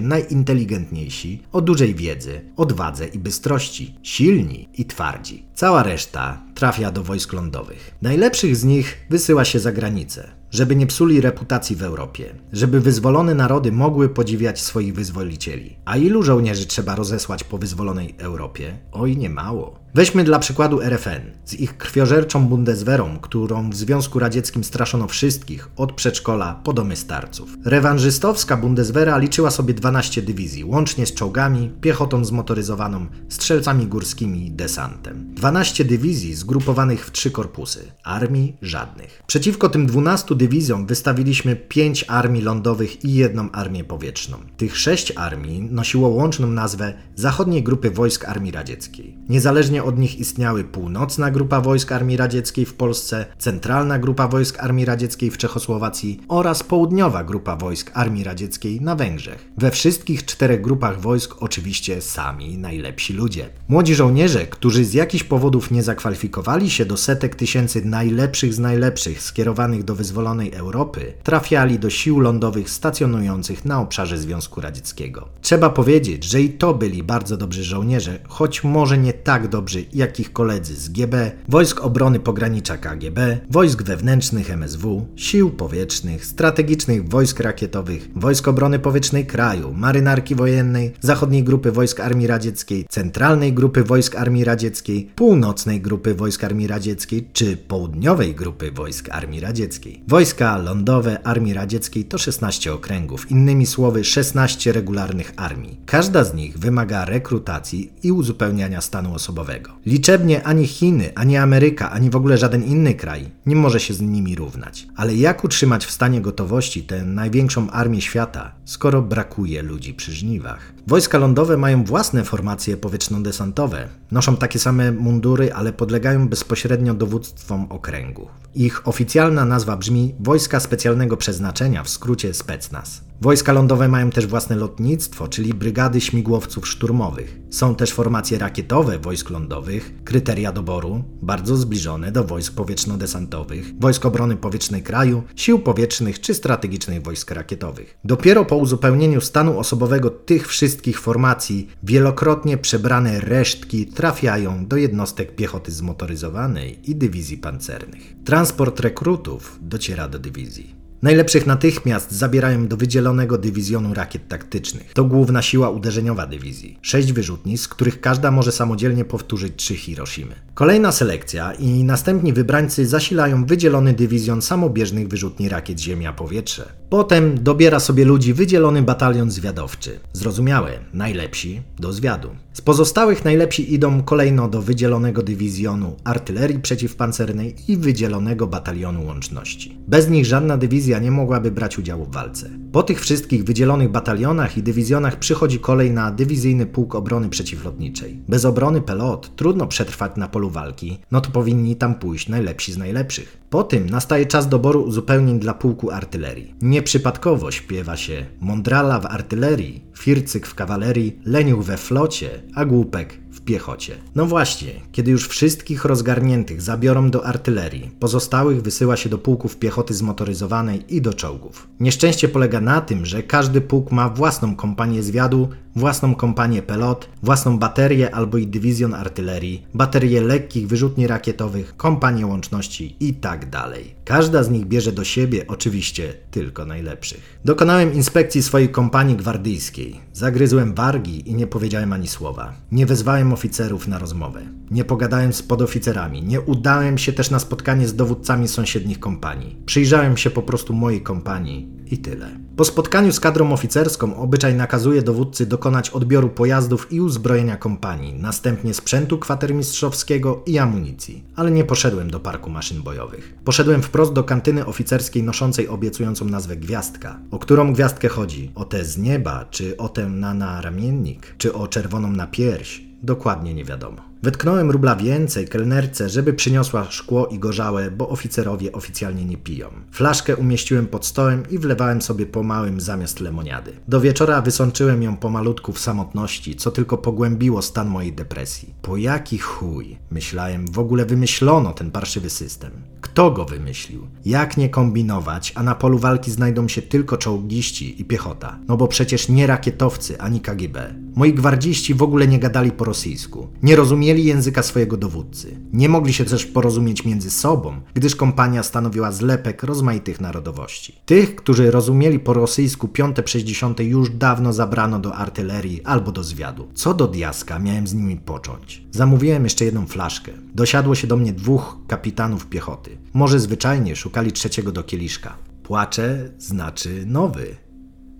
najinteligentniejsi, o dużej wiedzy, odwadze i bystrości, silni i twardzi. Cała reszta trafia do wojsk lądowych. Najlepszych z nich wysyła się za granicę, żeby nie psuli reputacji w Europie, żeby wyzwolone narody mogły podziwiać swoich wyzwolicieli. A ilu żołnierzy trzeba rozesłać po wyzwolonej Europie? Oj, nie mało. Weźmy dla przykładu RFN z ich krwiożerczą Bundeswehrą, którą w Związku Radzieckim straszono wszystkich, od przedszkola po domy starców. Rewanżystowska Bundeswehra liczyła sobie 12 dywizji, łącznie z czołgami, piechotą zmotoryzowaną, strzelcami górskimi i desantem. 12 dywizji zgrupowanych w trzy korpusy, armii żadnych. Przeciwko tym 12 dywizją wystawiliśmy pięć armii lądowych i jedną armię powietrzną. Tych sześć armii nosiło łączną nazwę Zachodniej Grupy Wojsk Armii Radzieckiej. Niezależnie od nich istniały Północna Grupa Wojsk Armii Radzieckiej w Polsce, Centralna Grupa Wojsk Armii Radzieckiej w Czechosłowacji oraz Południowa Grupa Wojsk Armii Radzieckiej na Węgrzech. We wszystkich czterech grupach wojsk oczywiście sami najlepsi ludzie. Młodzi żołnierze, którzy z jakichś powodów nie zakwalifikowali się do setek tysięcy najlepszych z najlepszych skierowanych do wyzwolonej Europy, trafiali do sił lądowych stacjonujących na obszarze Związku Radzieckiego. Trzeba powiedzieć, że i to byli bardzo dobrzy żołnierze, choć może nie tak dobrzy jak ich koledzy z GB, Wojsk Obrony Pogranicza KGB, Wojsk Wewnętrznych MSW, Sił Powietrznych, Strategicznych Wojsk Rakietowych, Wojsk Obrony Powietrznej Kraju, Marynarki Wojennej, Zachodniej Grupy Wojsk Armii Radzieckiej, Centralnej Grupy Wojsk Armii Radzieckiej, Północnej Grupy Wojsk Armii Radzieckiej czy Południowej Grupy Wojsk Armii Radzieckiej. Wojska lądowe Armii Radzieckiej to 16 okręgów, innymi słowy 16 regularnych armii. Każda z nich wymaga rekrutacji i uzupełniania stanu osobowego. Liczebnie ani Chiny, ani Ameryka, ani w ogóle żaden inny kraj nie może się z nimi równać. Ale jak utrzymać w stanie gotowości tę największą armię świata, skoro brakuje ludzi przy żniwach? Wojska lądowe mają własne formacje powietrzno-desantowe. Noszą takie same mundury, ale podlegają bezpośrednio dowództwom okręgów. Ich oficjalna nazwa brzmi Wojska Specjalnego Przeznaczenia, w skrócie Specnaz. Wojska lądowe mają też własne lotnictwo, czyli brygady śmigłowców szturmowych. Są też formacje rakietowe wojsk lądowych, kryteria doboru, bardzo zbliżone do wojsk powietrzno-desantowych, wojsk obrony powietrznej kraju, sił powietrznych czy strategicznych wojsk rakietowych. Dopiero po uzupełnieniu stanu osobowego tych wszystkich formacji, wielokrotnie przebrane resztki trafiają do jednostek piechoty zmotoryzowanej i dywizji pancernych. Transport rekrutów dociera do dywizji. Najlepszych natychmiast zabierają do wydzielonego dywizjonu rakiet taktycznych. To główna siła uderzeniowa dywizji. Sześć wyrzutni, z których każda może samodzielnie powtórzyć trzy Hiroshimy. Kolejna selekcja i następni wybrańcy zasilają wydzielony dywizjon samobieżnych wyrzutni rakiet Ziemia-Powietrze. Potem dobiera sobie ludzi wydzielony batalion zwiadowczy. Zrozumiałe, najlepsi do zwiadu. Z pozostałych najlepsi idą kolejno do wydzielonego dywizjonu artylerii przeciwpancernej i wydzielonego batalionu łączności. Bez nich żadna dywizja nie mogłaby brać udziału w walce. Po tych wszystkich wydzielonych batalionach i dywizjonach przychodzi kolej na dywizyjny pułk obrony przeciwlotniczej. Bez obrony pelot trudno przetrwać na polu walki, no to powinni tam pójść najlepsi z najlepszych. Po tym nastaje czas doboru uzupełnień dla pułku artylerii. Nieprzypadkowo śpiewa się Mondrala w artylerii, Fircyk w kawalerii, Leniuch we flocie, a Głupek w piechocie. No właśnie, kiedy już wszystkich rozgarniętych zabiorą do artylerii, pozostałych wysyła się do pułków piechoty zmotoryzowanej i do czołgów. Nieszczęście polega na tym, że każdy pułk ma własną kompanię zwiadu, własną kompanię pelot, własną baterię albo i dywizjon artylerii, baterię lekkich wyrzutni rakietowych, kompanię łączności i tak. Każda z nich bierze do siebie oczywiście tylko najlepszych. Dokonałem inspekcji swojej kompanii gwardyjskiej. Zagryzłem wargi i nie powiedziałem ani słowa. Nie wezwałem oficerów na rozmowę. Nie pogadałem z podoficerami. Nie udałem się też na spotkanie z dowódcami sąsiednich kompanii. Przyjrzałem się po prostu mojej kompanii i tyle. Po spotkaniu z kadrą oficerską obyczaj nakazuje dowódcy dokonać odbioru pojazdów i uzbrojenia kompanii, następnie sprzętu kwatermistrzowskiego i amunicji. Ale nie poszedłem do parku maszyn bojowych. Poszedłem wprost do kantyny oficerskiej noszącej obiecującą nazwę Gwiazdka. O którą gwiazdkę chodzi? O tę z nieba, czy o tę na naramiennik, czy o czerwoną na pierś? Dokładnie nie wiadomo. Wytknąłem rubla więcej kelnerce, żeby przyniosła szkło i gorzałe, bo oficerowie oficjalnie nie piją. Flaszkę umieściłem pod stołem i wlewałem sobie po małym zamiast lemoniady. Do wieczora wysączyłem ją pomalutku w samotności, co tylko pogłębiło stan mojej depresji. Po jaki chuj, myślałem, w ogóle wymyślono ten parszywy system? Kto go wymyślił? Jak nie kombinować, a na polu walki znajdą się tylko czołgiści i piechota? No bo przecież nie rakietowcy ani KGB. Moi gwardziści w ogóle nie gadali po rosyjsku. Nie rozumieli języka swojego dowódcy. Nie mogli się też porozumieć między sobą, gdyż kompania stanowiła zlepek rozmaitych narodowości. Tych, którzy rozumieli po rosyjsku piąte sześćdziesiąte już dawno zabrano do artylerii albo do zwiadu. Co do diaska miałem z nimi począć? Zamówiłem jeszcze jedną flaszkę. Dosiadło się do mnie dwóch kapitanów piechoty. Może zwyczajnie szukali trzeciego do kieliszka. Płacze znaczy nowy.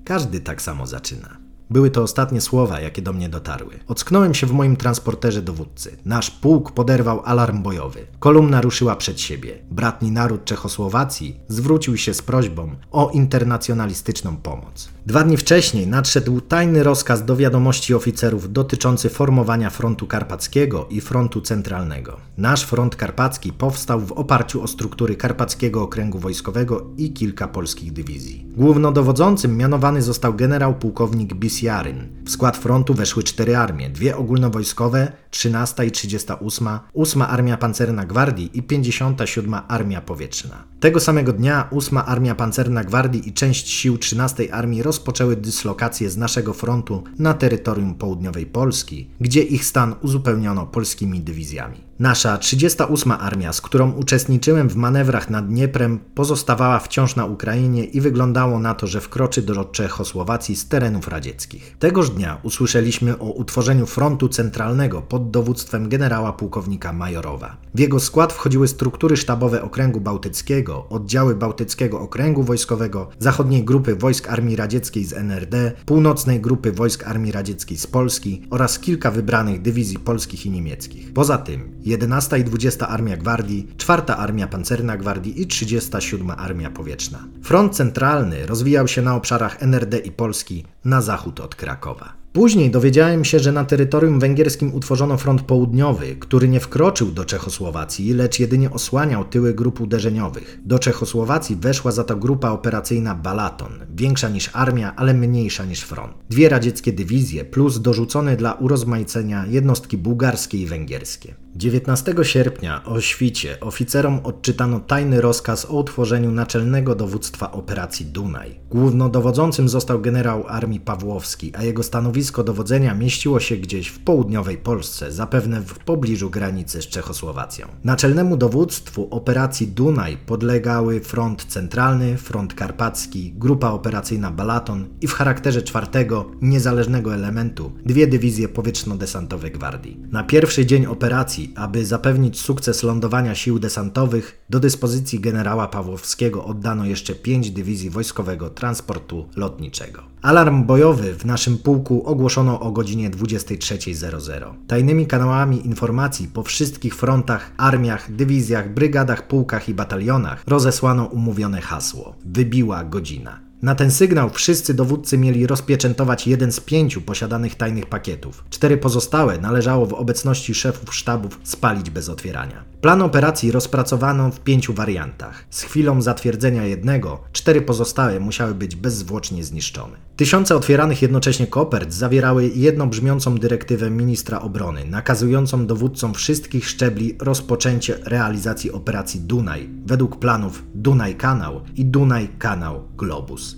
Każdy tak samo zaczyna. Były to ostatnie słowa, jakie do mnie dotarły. Ocknąłem się w moim transporterze dowódcy. Nasz pułk poderwał alarm bojowy. Kolumna ruszyła przed siebie. Bratni naród Czechosłowacji zwrócił się z prośbą o internacjonalistyczną pomoc. Dwa dni wcześniej nadszedł tajny rozkaz do wiadomości oficerów dotyczący formowania frontu karpackiego i frontu centralnego. Nasz front karpacki powstał w oparciu o struktury Karpackiego Okręgu Wojskowego i kilka polskich dywizji. Głównodowodzącym mianowany został generał pułkownik Bisjaryn. W skład frontu weszły cztery armie, dwie ogólnowojskowe, 13 i 38, 8 Armia Pancerna Gwardii i 57 Armia Powietrzna. Tego samego dnia 8 Armia Pancerna Gwardii i część sił 13 Armii rozpoczęły dyslokację z naszego frontu na terytorium południowej Polski, gdzie ich stan uzupełniono polskimi dywizjami. Nasza 38 Armia, z którą uczestniczyłem w manewrach nad Dnieprem, pozostawała wciąż na Ukrainie i wyglądało na to, że wkroczy do Czechosłowacji z terenów radzieckich. Tegoż dnia usłyszeliśmy o utworzeniu frontu centralnego pod dowództwem generała pułkownika Majorowa. W jego skład wchodziły struktury sztabowe Okręgu Bałtyckiego, oddziały Bałtyckiego Okręgu Wojskowego, zachodniej grupy wojsk Armii Radzieckiej z NRD, północnej grupy wojsk Armii Radzieckiej z Polski oraz kilka wybranych dywizji polskich i niemieckich. Poza tym 11 i 20 Armia Gwardii, 4 Armia Pancerna Gwardii i 37 Armia Powietrzna. Front centralny rozwijał się na obszarach NRD i Polski na zachód od Krakowa. Później dowiedziałem się, że na terytorium węgierskim utworzono front południowy, który nie wkroczył do Czechosłowacji, lecz jedynie osłaniał tyły grup uderzeniowych. Do Czechosłowacji weszła za to grupa operacyjna Balaton, większa niż armia, ale mniejsza niż front. Dwie radzieckie dywizje plus dorzucone dla urozmaicenia jednostki bułgarskie i węgierskie. 19 sierpnia o świcie oficerom odczytano tajny rozkaz o utworzeniu naczelnego dowództwa operacji Dunaj. Głównodowodzącym został generał armii Pawłowski, a jego stanowisko dowodzenia mieściło się gdzieś w południowej Polsce, zapewne w pobliżu granicy z Czechosłowacją. Naczelnemu dowództwu operacji Dunaj podlegały front centralny, front karpacki, grupa operacyjna Balaton i w charakterze czwartego, niezależnego elementu dwie dywizje powietrzno-desantowe gwardii. Na pierwszy dzień operacji aby zapewnić sukces lądowania sił desantowych, do dyspozycji generała Pawłowskiego oddano jeszcze pięć dywizji wojskowego transportu lotniczego. Alarm bojowy w naszym pułku ogłoszono o godzinie 23.00. Tajnymi kanałami informacji po wszystkich frontach, armiach, dywizjach, brygadach, pułkach i batalionach rozesłano umówione hasło: Wybiła godzina. Na ten sygnał wszyscy dowódcy mieli rozpieczętować jeden z pięciu posiadanych tajnych pakietów. Cztery pozostałe należało w obecności szefów sztabów spalić bez otwierania. Plan operacji rozpracowano w pięciu wariantach. Z chwilą zatwierdzenia jednego, cztery pozostałe musiały być bezzwłocznie zniszczone. Tysiące otwieranych jednocześnie kopert zawierały jednobrzmiącą dyrektywę ministra obrony, nakazującą dowódcom wszystkich szczebli rozpoczęcie realizacji operacji Dunaj według planów Dunaj Kanał i Dunaj Kanał Globus.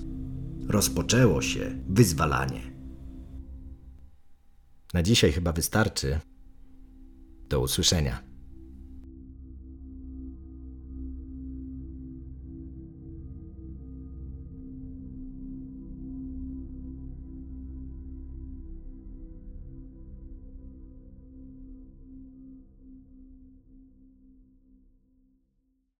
Rozpoczęło się wyzwalanie. Na dzisiaj chyba wystarczy. Do usłyszenia.